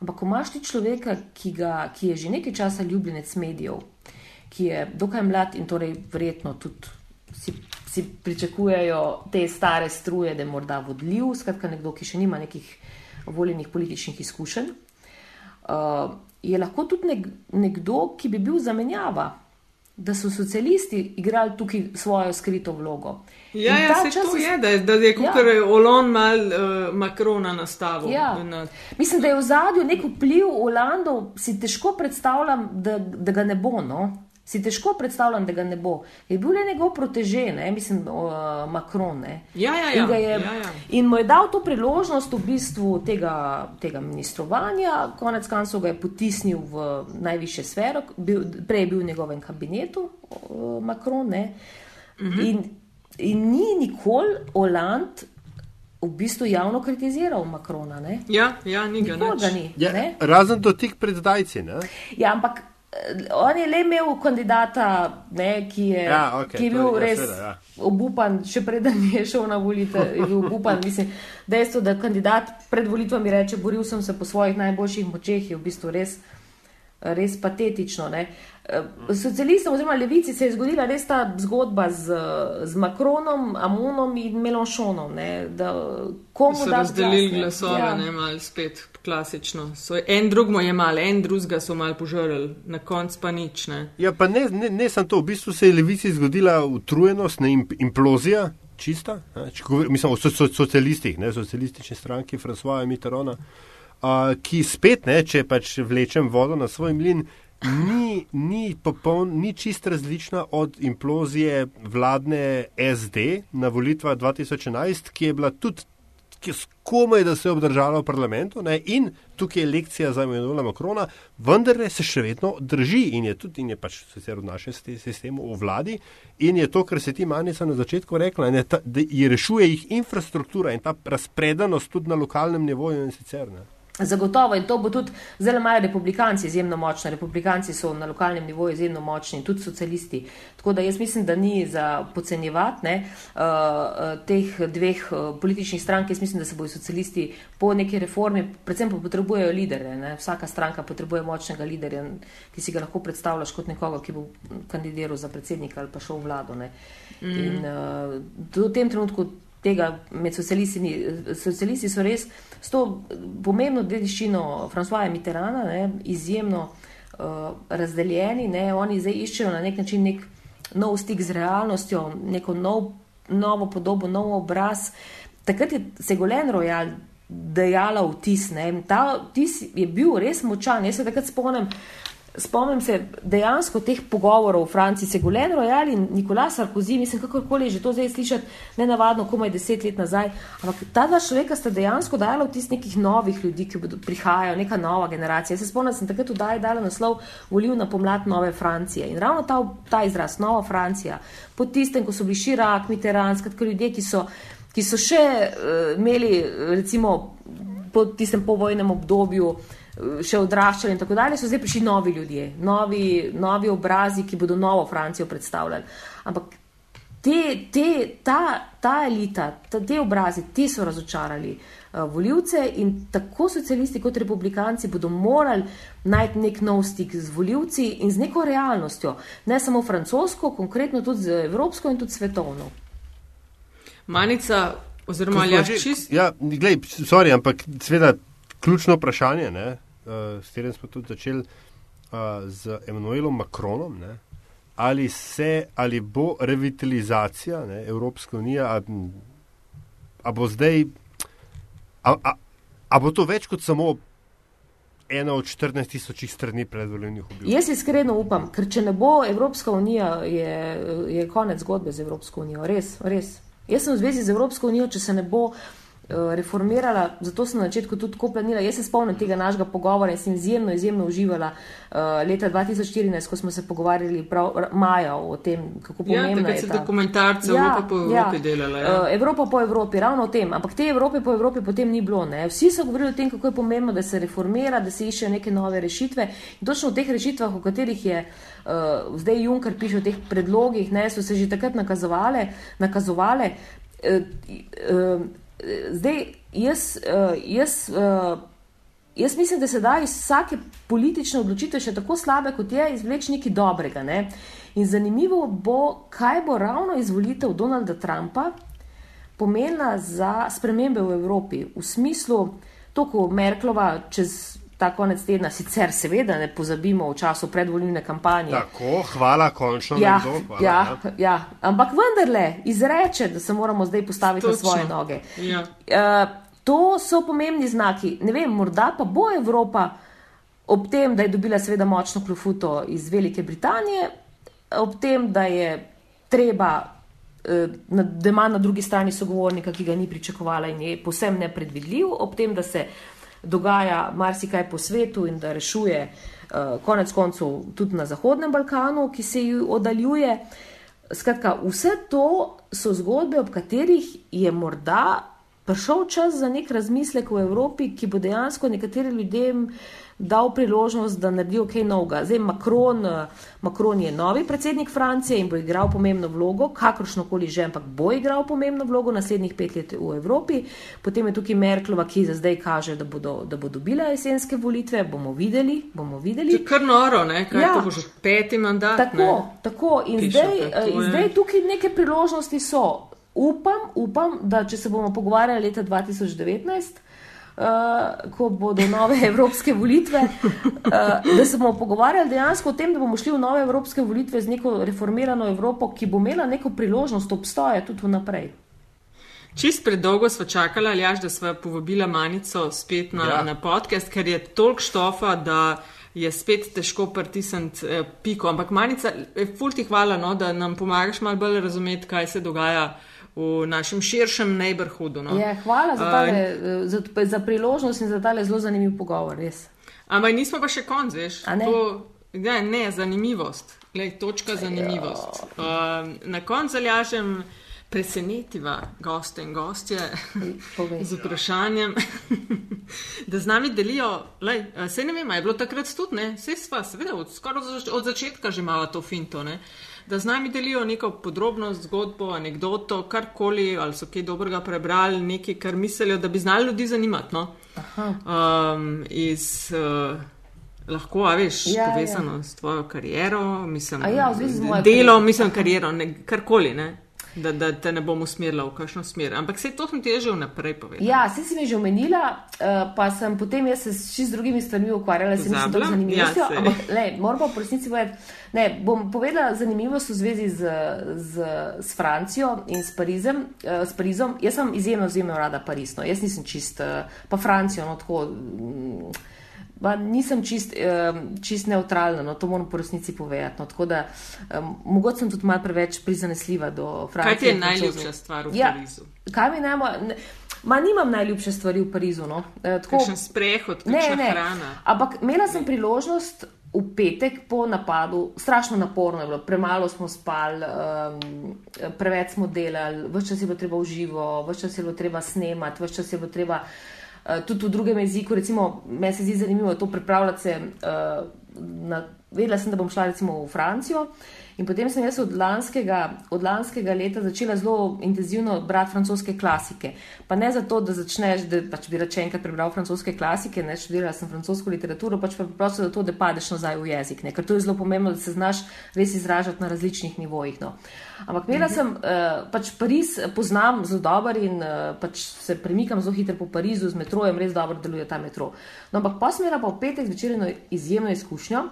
Ampak, ko imaš ti človeka, ki, ga, ki je že nekaj časa ljubljenec medijev, ki je dokaj mlad in torej verjetno tudi si, si pričakujejo te stare struje, da je morda vodljiv, skratka nekdo, ki še nima nekih voljenih političnih izkušenj, uh, je lahko tudi nek, nekdo, ki bi bil zamenjava da so socialisti igrali tukaj svojo skrito vlogo. Ja, ja se čas to je- da, da je kot ja. Olon mal uh, Makrona nastavil. Ja. Na, Mislim, da je v zadju nek vpliv Olandov, si težko predstavljam, da, da ga ne bo. No? Si težko predstavljam, da ga ne bo. Je bil le njegov proteže, ne? mislim, uh, Macron. Ne? Ja, ja, In ja. ga je, ja, ja. in mu je dal to priložnost v bistvu tega, tega ministrovanja, konec koncev ga je potisnil v najvišje sfero, bil, prej je bil v njegovem kabinetu, uh, Macron. ne. Mhm. In, in ni nikoli Oland v bistvu javno kritiziral Macrona. Ne? Ja, ja, ni ga ga ni. Ja, ne? razen dotik pred zdajci. Ne? Ja, ampak on je le imel kandidata, ne, ki, je, Ja, okej, ki je bil je- ja, res seveda, ja. obupan, še preden je šel na volitve. Je bil obupan. Mislim, dejstvo, da kandidat pred volitvami reče: Boril sem se po svojih najboljših močeh, je v bistvu res. Res patetično. Ne? Eh, Socialistom oziroma levici se je zgodila res ta zgodba z, z Macronom, Amonom in Melanchonom. ne, Da komu So da razdelili glasove, ja. ne malo spet klasično. So, en drug mu je mal, en drugega so mal požrli, na koncu pa nič. Ne. Ja, pa ne, ne, ne samo to, v bistvu se je levici zgodila utrujenost, ne imp, implozija, čista. Ne, če govor, mislim o so, so, socialistih, ne, socialistični stranki Françoisa Mitterranda, uh, ki spet, ne, če pač vlečem vodo na svoj mlin, ni, ni, popoln, ni čist različna od implozije vladne SD na volitvah 2011, ki je bila tudi ki je skomaj, da se je obdržala v parlamentu ne, in tukaj je lekcija za Emanuela Makrona, vendar se še vedno drži in je tudi in je pač sicer v našem sistemu v vladi in je to, kar se ti manica na začetku rekla, ne, ta, da je rešuje jih infrastruktura in ta razpredanost tudi na lokalnem nivoju in sicer. Ne. Zagotovo in to bo tudi zelo imajo republikanci izjemno močno. Republikanci so na lokalnem nivoju izjemno močni, tudi socialisti. Tako da jaz mislim, da ni za podcenjevati ne, uh, teh dveh uh, političnih strank. Jaz mislim, da se bodo socialisti po neki reformi, predvsem pa potrebujejo lidere. Ne. Vsaka stranka potrebuje močnega liderja, ki si ga lahko predstavljaš kot nekoga, ki bo kandidiral za predsednika ali pa šel v vlado. Ne. In uh, do tem trenutku tega med socialisti. Socialisti so res s to pomembno dediščino Francoisa Mitterranda ne, izjemno uh, razdeljeni. Ne. Oni zdaj iščejo na nek način nek nov stik z realnostjo, neko nov, novo podobo, nov obraz. Takrat je Segolen Royal dejala vtis. Ne. Ta vtis je bil res močan. Jaz se takrat spomnim. Spomnim se dejansko teh pogovorov v Franciji, Segolen Royal in Nikolas Sarkozy, mislim, kakorkoli že to zdaj slišati, ne navadno, komaj deset let nazaj. Ampak ta dva človeka sta dejansko dala vtis nekih novih ljudi, ki bodo prihajajo, neka nova generacija. Jaz se spomnim, da sem takrat vdaj dala naslov Volivna pomlad nove Francije. In ravno ta, ta izraz, nova Francija, po tistem, ko so bili Širak, Mitterrand, skratka ljudje, ki so, ki so še uh, imeli, recimo, po tistem povojnem obdobju še odraščali in tako dalje, so zdaj prišli novi ljudje, novi, novi obrazi, ki bodo novo Francijo predstavljali. Ampak te, te, ta, ta elita, ta, te obrazi, ti so razočarali uh, voljivce in tako socialisti kot republikanci bodo morali najti nek nov stik z voljivci in z neko realnostjo, ne samo francosko, konkretno tudi z evropsko in tudi svetovno. Manica, oziroma ali že- čist. Ja, glej, sorry, ampak seveda ključno vprašanje, ne, uh, s katerim smo tudi začeli uh, z Emanuelom Macronom, ne, ali se, ali bo revitalizacija ne, Evropske unije, a, a bo zdaj, a, a, a bo to več kot samo ena od 14 tisočih strani predvoljenih objavitev? Jaz iskreno upam, ker če ne bo Evropska unija, je, je konec zgodbe z Evropsko unijo. Res, res. Jaz sem v zvezi z Evropsko unijo, če se ne bo reformirala, zato sem na začetku tudi tako planila. Jaz se spomnim tega našega pogovora in sem izjemno, izjemno uživala uh, leta 2014, ko smo se pogovarjali prav maja o tem, kako Ja, pomembna takrat je se ta. dokumentarce Evropa po Evropi delala, ja. Eh, Evropa po Evropi, ravno o tem. Ampak te Evrope po Evropi potem ni bilo. Ne? Vsi so govorili o tem, kako je pomembno, da se reformira, da se iščejo neke nove rešitve. In točno v teh rešitvah, o katerih je uh, zdaj Juncker piše, v teh predlogih, ne, so se že takrat nakazovale. nakazovale. Uh, uh, zdaj, jaz, uh, jaz uh, Jaz mislim, da se da iz vsake politične odločitve, še tako slabe kot je, izvleči nekaj dobrega. Ne? In zanimivo bo, kaj bo ravno izvolitev Donalda Trumpa pomenila za spremembe v Evropi. V smislu, to, ko Merklova čez ta konec tedna, sicer seveda ne pozabimo v času predvoljne kampanje. Tako, hvala, končno. Ja, nekdo, hvala, ja, ja, ampak vendarle izreče, da se moramo zdaj postaviti na Točno. svoje noge. Ja. Uh, to so pomembni znaki. Ne vem, morda pa bo Evropa ob tem, da je dobila seveda močno klofuto iz Velike Britanije, ob tem, da je treba, eh, na- da ima na drugi strani sogovornika, ki ga ni pričakovala in je posebno nepredvidljiv, ob tem, da se dogaja marsikaj po svetu in da rešuje eh, konec koncev tudi na Zahodnem Balkanu, ki se ji oddaljuje. Skratka, vse to so zgodbe, ob katerih je morda prišel čas za nek razmislek v Evropi, ki bo dejansko nekaterim ljudem dal priložnost, da naredijo kaj novega. Zdaj, Macron, eh, Macron je novi predsednik Francije in bo igral pomembno vlogo, kakršno koli že, ampak bo igral pomembno vlogo naslednjih pet let v Evropi. Potem je tukaj Merklova, ki za zdaj kaže, da, bodo, da bo dobila jesenske volitve. Bomo videli, bomo videli. Če kar noro, ne? kaj Ja. ja. to bo že peti mandat. Tako, ne? tako. In, Pišete, zdaj, to eh, in je- zdaj tukaj neke priložnosti so. Upam, upam, da če se bomo pogovarjali leta 2019, uh, ko bodo nove evropske volitve, uh, da se bomo pogovarjali dejansko o tem, da bomo šli v nove evropske volitve z neko reformirano Evropo, ki bo imela neko priložnost obstoja tudi vnaprej. Čist predolgo smo čakali, Aljaš, da smo povabila Manico spet na, Ja. na podcast, ker je toliko štofa, da je spet težko pritisniti eh, piko. Ampak Manica, eh, ful ti hvala, no, da nam pomagaš malo bolj razumeti, kaj se dogaja v našem širšem neighborhoodu. No. Je, hvala za, tale, eh, za, za priložnost in za tale zelo zanimiv pogovor. Res. Ampak nismo pa še konc, veš. A ne? To, ne, ne, zanimivost. Glej, točka zanimivost. Uh, na koncu zalažem presenetiva goste in gostje Povej. z vprašanjem, da z nami delijo. Lej, a sej ne vem, je bilo takrat tudi, ne? Sej sva, seveda, od, skoraj od, zač- od začetka že malo to finto, ne? Da z nami delijo neko podrobnost, zgodbo, anegdoto, karkoli, ali so kaj dobrega prebrali, nekaj, kar mislijo, da bi znali ljudi zanimati. No? Um, iz, uh, lahko, a veš, Ja, ja, povezano ja. s tvojo kariero, mislim, A ja, v zvezi z mojo delo, kariero. mislim, kariero, ne, karkoli, ne? Da, da te ne bom usmerila v kakšno smer. Ampak se to sem ti že vnaprej povedala. Ja, vse si mi že omenila, uh, pa sem potem jaz se s čist drugimi stvarmi ukvarjala, se mi zdi Pozabila? zanimivo. Ja, ampak, le, moramo pa v resnici povedati, ne, bom povedala zanimivost v zvezi z, z, s Francijo in s, Parizem, uh, s Parizom. Jaz sem izjemno, izjemno rada Pariz, no. jaz nisem čist, uh, pa Francijo, no tako. mm, Pa nisem čist, um, čist neutralna, no, to moram po resnici povedati. No, tako da um, mogoče sem tudi malo preveč prizanesljiva do Francije. Kaj ti je najljubša stvar v Ja, Parizu? Kaj mi najmo, ne, ma nimam najljubše stvari v Parizu. No. E, tako, Kakšen sprehod, ne, kakšna ne, hrana. ampak imela sem priložnost v petek po napadu, strašno naporno je bilo, premalo smo spali, um, preveč smo delali, vse čas je bilo treba v živo, vse čas je bilo treba snemati, vse čas je bilo treba tudi v drugem jeziku. Recimo, meni se zdi zanimivo to pripravljati se. Uh, na, vedela sem, da bom šla recimo v Francijo. In potem sem jaz od lanskega, od lanskega leta začela zelo intenzivno brati francoske klasike. Pa ne zato, da začneš, da pač bi reče enkrat prebral francoske klasike, ne študirala sem francosko literaturo, pač pa preprosto zato, da padeš nazaj v jezik. Ne? Ker to je zelo pomembno, da se znaš res izražati na različnih nivojih. No. Ampak imela sem, uh, pač Pariz poznam zelo dobro in uh, pač se premikam zelo hitro po Parizu, z metrojem res dobro deluje ta metro. No, ampak pa sem imela pa v petek zvečer eno izjemno izkušnjo.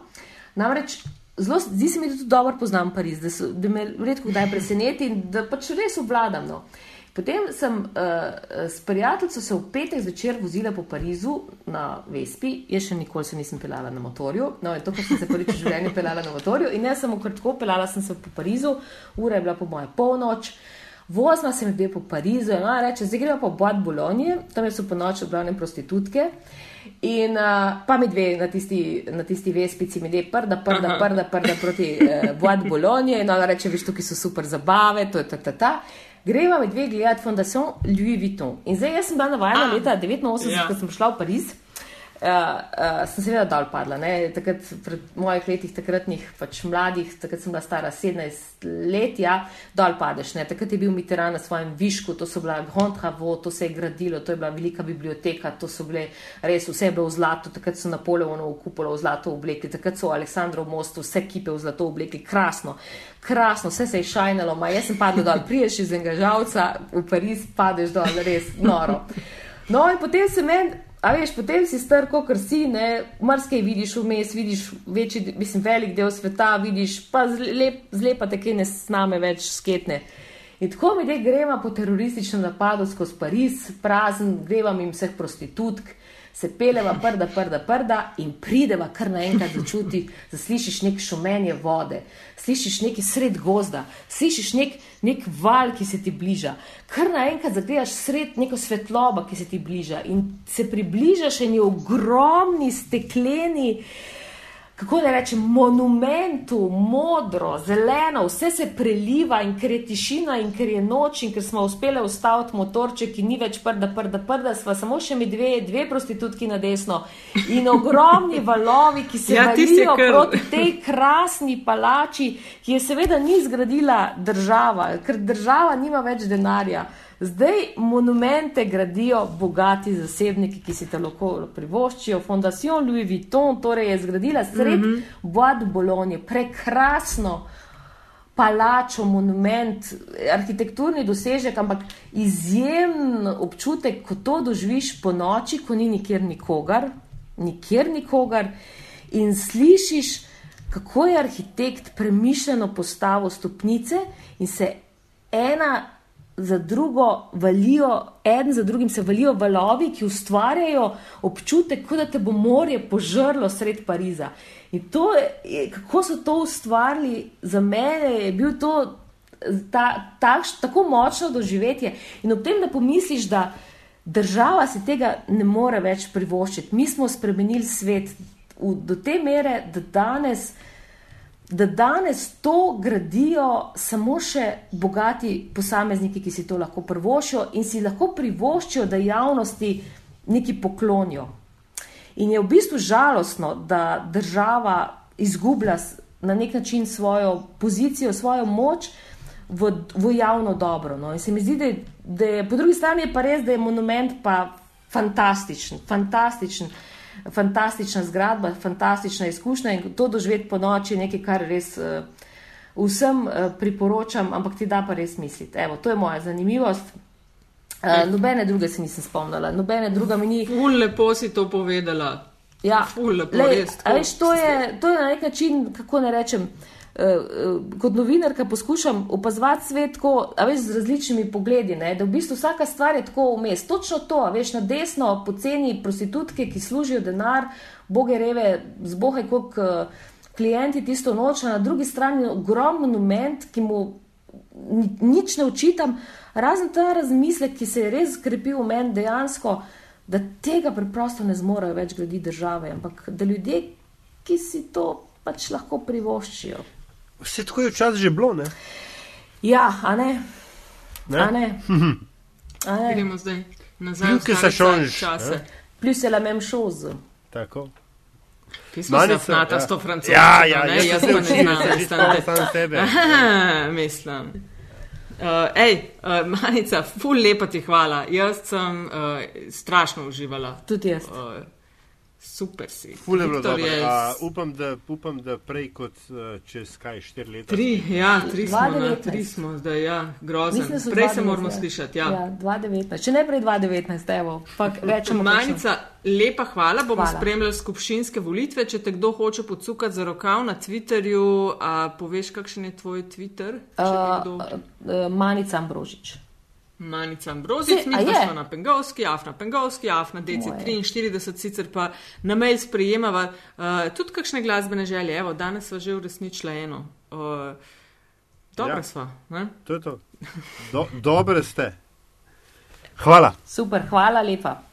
Namreč zelo, zdi se mi, da tudi dobro poznam Pariz, da, so, da me redko kdaj preseneti in da pač res obvladam. No. Potem sem uh, s prijateljico se v petek zvečer vozila po Parizu na Vespi, jaz še nikoli se nisem pelala na motorju, no in to, kar sem se prvič v življenju pelala na motorju in ne samo kratko, pelala sem se po Parizu, ura je bila po moje polnoč. Vozna sem dve po Parizu, in ona reče, zdaj gremo pa v Boat Bologna, tam so po noči v glavnem prostitutke. In uh, pa mi dve na tisti, na tisti vespici, mi dve prda, prda, prda, prda proti uh, Boat Bologna in ona reče, veš, tukaj so super zabave, to je ta, ta, ta. Greva mi dve gledati Fondation Louis Vuitton. In zdaj jaz sem bila navajena Ah, leta 89, ja. ko sem šla v Pariz. Uh, uh, sem seveda dol padla, ne? takrat pred mojih letih, takratnih pač mladih, takrat sem bila stara 17 let, ja, dol padeš. Ne? Takrat je bil Mitterrand na svojem višku, to so bila Grand Travaux, to se je gradilo, to je bila velika biblioteka, to so bile res vse bilo v zlatu, takrat so Napoleonov kupolo v zlato oblekli, takrat so Aleksandrov mostu vse kipe v zlato oblekli, krasno, krasno, vse se je šajnalo, ma jaz sem padla dol, priješ iz enega žalca v Pariz, padeš dol, res noro. No, in potem se meni A veš, potem si star, kot si, ne, marsikaj vidiš vmes, vidiš večji, mislim, velik del sveta, vidiš pa zlep, zlepa te, ki ne sname več sketne. In tako mi gre, gremo po terorističnem napadu skozi Pariz, prazen, greva jim vseh prostitutk, se peleva prda, prda, prda in prideva kar naenkrat začuti, da slišiš nek šumenje vode, slišiš neki sred gozda, slišiš nek, nek val, ki se ti bliža. Kar naenkrat zagledaš sred neko svetlobo, ki se ti bliža in se približaš eni ogromni stekleni kako da rečem, monumentu, modro, zeleno, vse se preliva in ker je tišina in ker je noč in ker smo uspeli ustaviti motorček, ki ni več prda, prda, prda, sva samo še mi dve, dve prostitutki na desno in ogromni valovi, ki se ja, valijo kar... proti tej krasni palači, ki je seveda ni zgradila država, ker država nima več denarja. Zdaj monumente gradijo bogati zasebniki, ki si te lahko privoščijo. Fondacion Louis Vuitton torej je zgradila sred mm -hmm. Bois de Boulogne prekrasno palačo, monument, arhitekturni dosežek, ampak izjemen občutek, ko to doživiš po noči, ko ni nikjer nikogar, nikjer nikogar in slišiš, kako je arhitekt premišljeno postavil stopnice in se ena za drugo valijo, en za drugim se valijo valovi, ki ustvarjajo občutek, kot da te bo morje požrlo sred Pariza. In to, je, kako so to ustvarili, za mene je bil to ta, ta, tako močno doživetje. In ob tem, da pomisliš, da država si tega ne more več privoščiti, mi smo spremenili svet v, do te mere, da danes da danes to gradijo samo še bogati posamezniki, ki si to lahko privoščijo in si lahko privoščijo, da javnosti neki poklonijo. In je v bistvu žalostno, da država izgublja na nek način svojo pozicijo, svojo moč v, v javno dobro. No. In se mi zdi, da je, da je po drugi strani pa res, da je monument pa fantastičen, fantastičen fantastična zgradba, fantastična izkušnja in to doživeti po noči je nekaj, kar res uh, vsem uh, priporočam, ampak ti da pa res misliti. Evo, to je moja zanimivost. Uh, nobene druge se nisem spomnila, nobene druge mi ni. Ful lepo si to povedala. Ja, ful lepo. Lej, res, veš, to, je, to je na nek način, kako ne rečem. Uh, Eh, kot novinarka poskušam opazovati svet tako, veš, z različnimi pogledi, ne, da v bistvu vsaka stvar je tako vmes. Točno to, veš, na desno poceni prostitutke, ki služijo denar, boge reve, zbohaj kot eh, klienti tisto noč, na drugi strani ogromen monument, ki mu nič ne učitam, razen ta razmislek, ki se je res skrepil v meni dejansko, da tega preprosto ne zmorejo več graditi države, ampak da ljudje, ki si to pač lahko privoščijo. Vse tako je včasih že bilo, ne? Ja, a ne. ne? A ne. Gremo zdaj nazaj. Plus, ki se šonš. Plus je la même chose. Tako. Pismo se fnata ja. s to francosko. Ja, ja, ne, jaz ne znam, da ste sam sebe. Mislim. Uh, ej, uh, Manica, ful lepa ti hvala. Jaz sem uh, strašno uživala. Tudi jaz. Uh, Super si. Fule je bilo dobro. Je... Uh, upam, da, upam, da prej kot uh, čez kaj štiri leta. Tri, ja, tri smo, na, tri smo zdaj, ja, grozno. Prej se moramo slišati. Ja. Ja, 2019. Če ne prej 2019, evo, rečemo. Manica, lepa hvala, bomo hvala. spremljali skupščinske volitve. Če te kdo hoče podsukati za rokav na Twitterju, a poveš, kakšen je tvoj Twitter? Uh, uh, Manica Ambrožič. Manica Ambrozic, mi smo na Pengovski, Afna Pengovski, Afna DC43, sicer pa na mail sprejemava uh, tudi kakšne glasbene želje. Evo, danes smo že uresničili eno. Uh, Dobro ja. smo. To je to. Do, dobre ste. Hvala. Super, hvala lepa.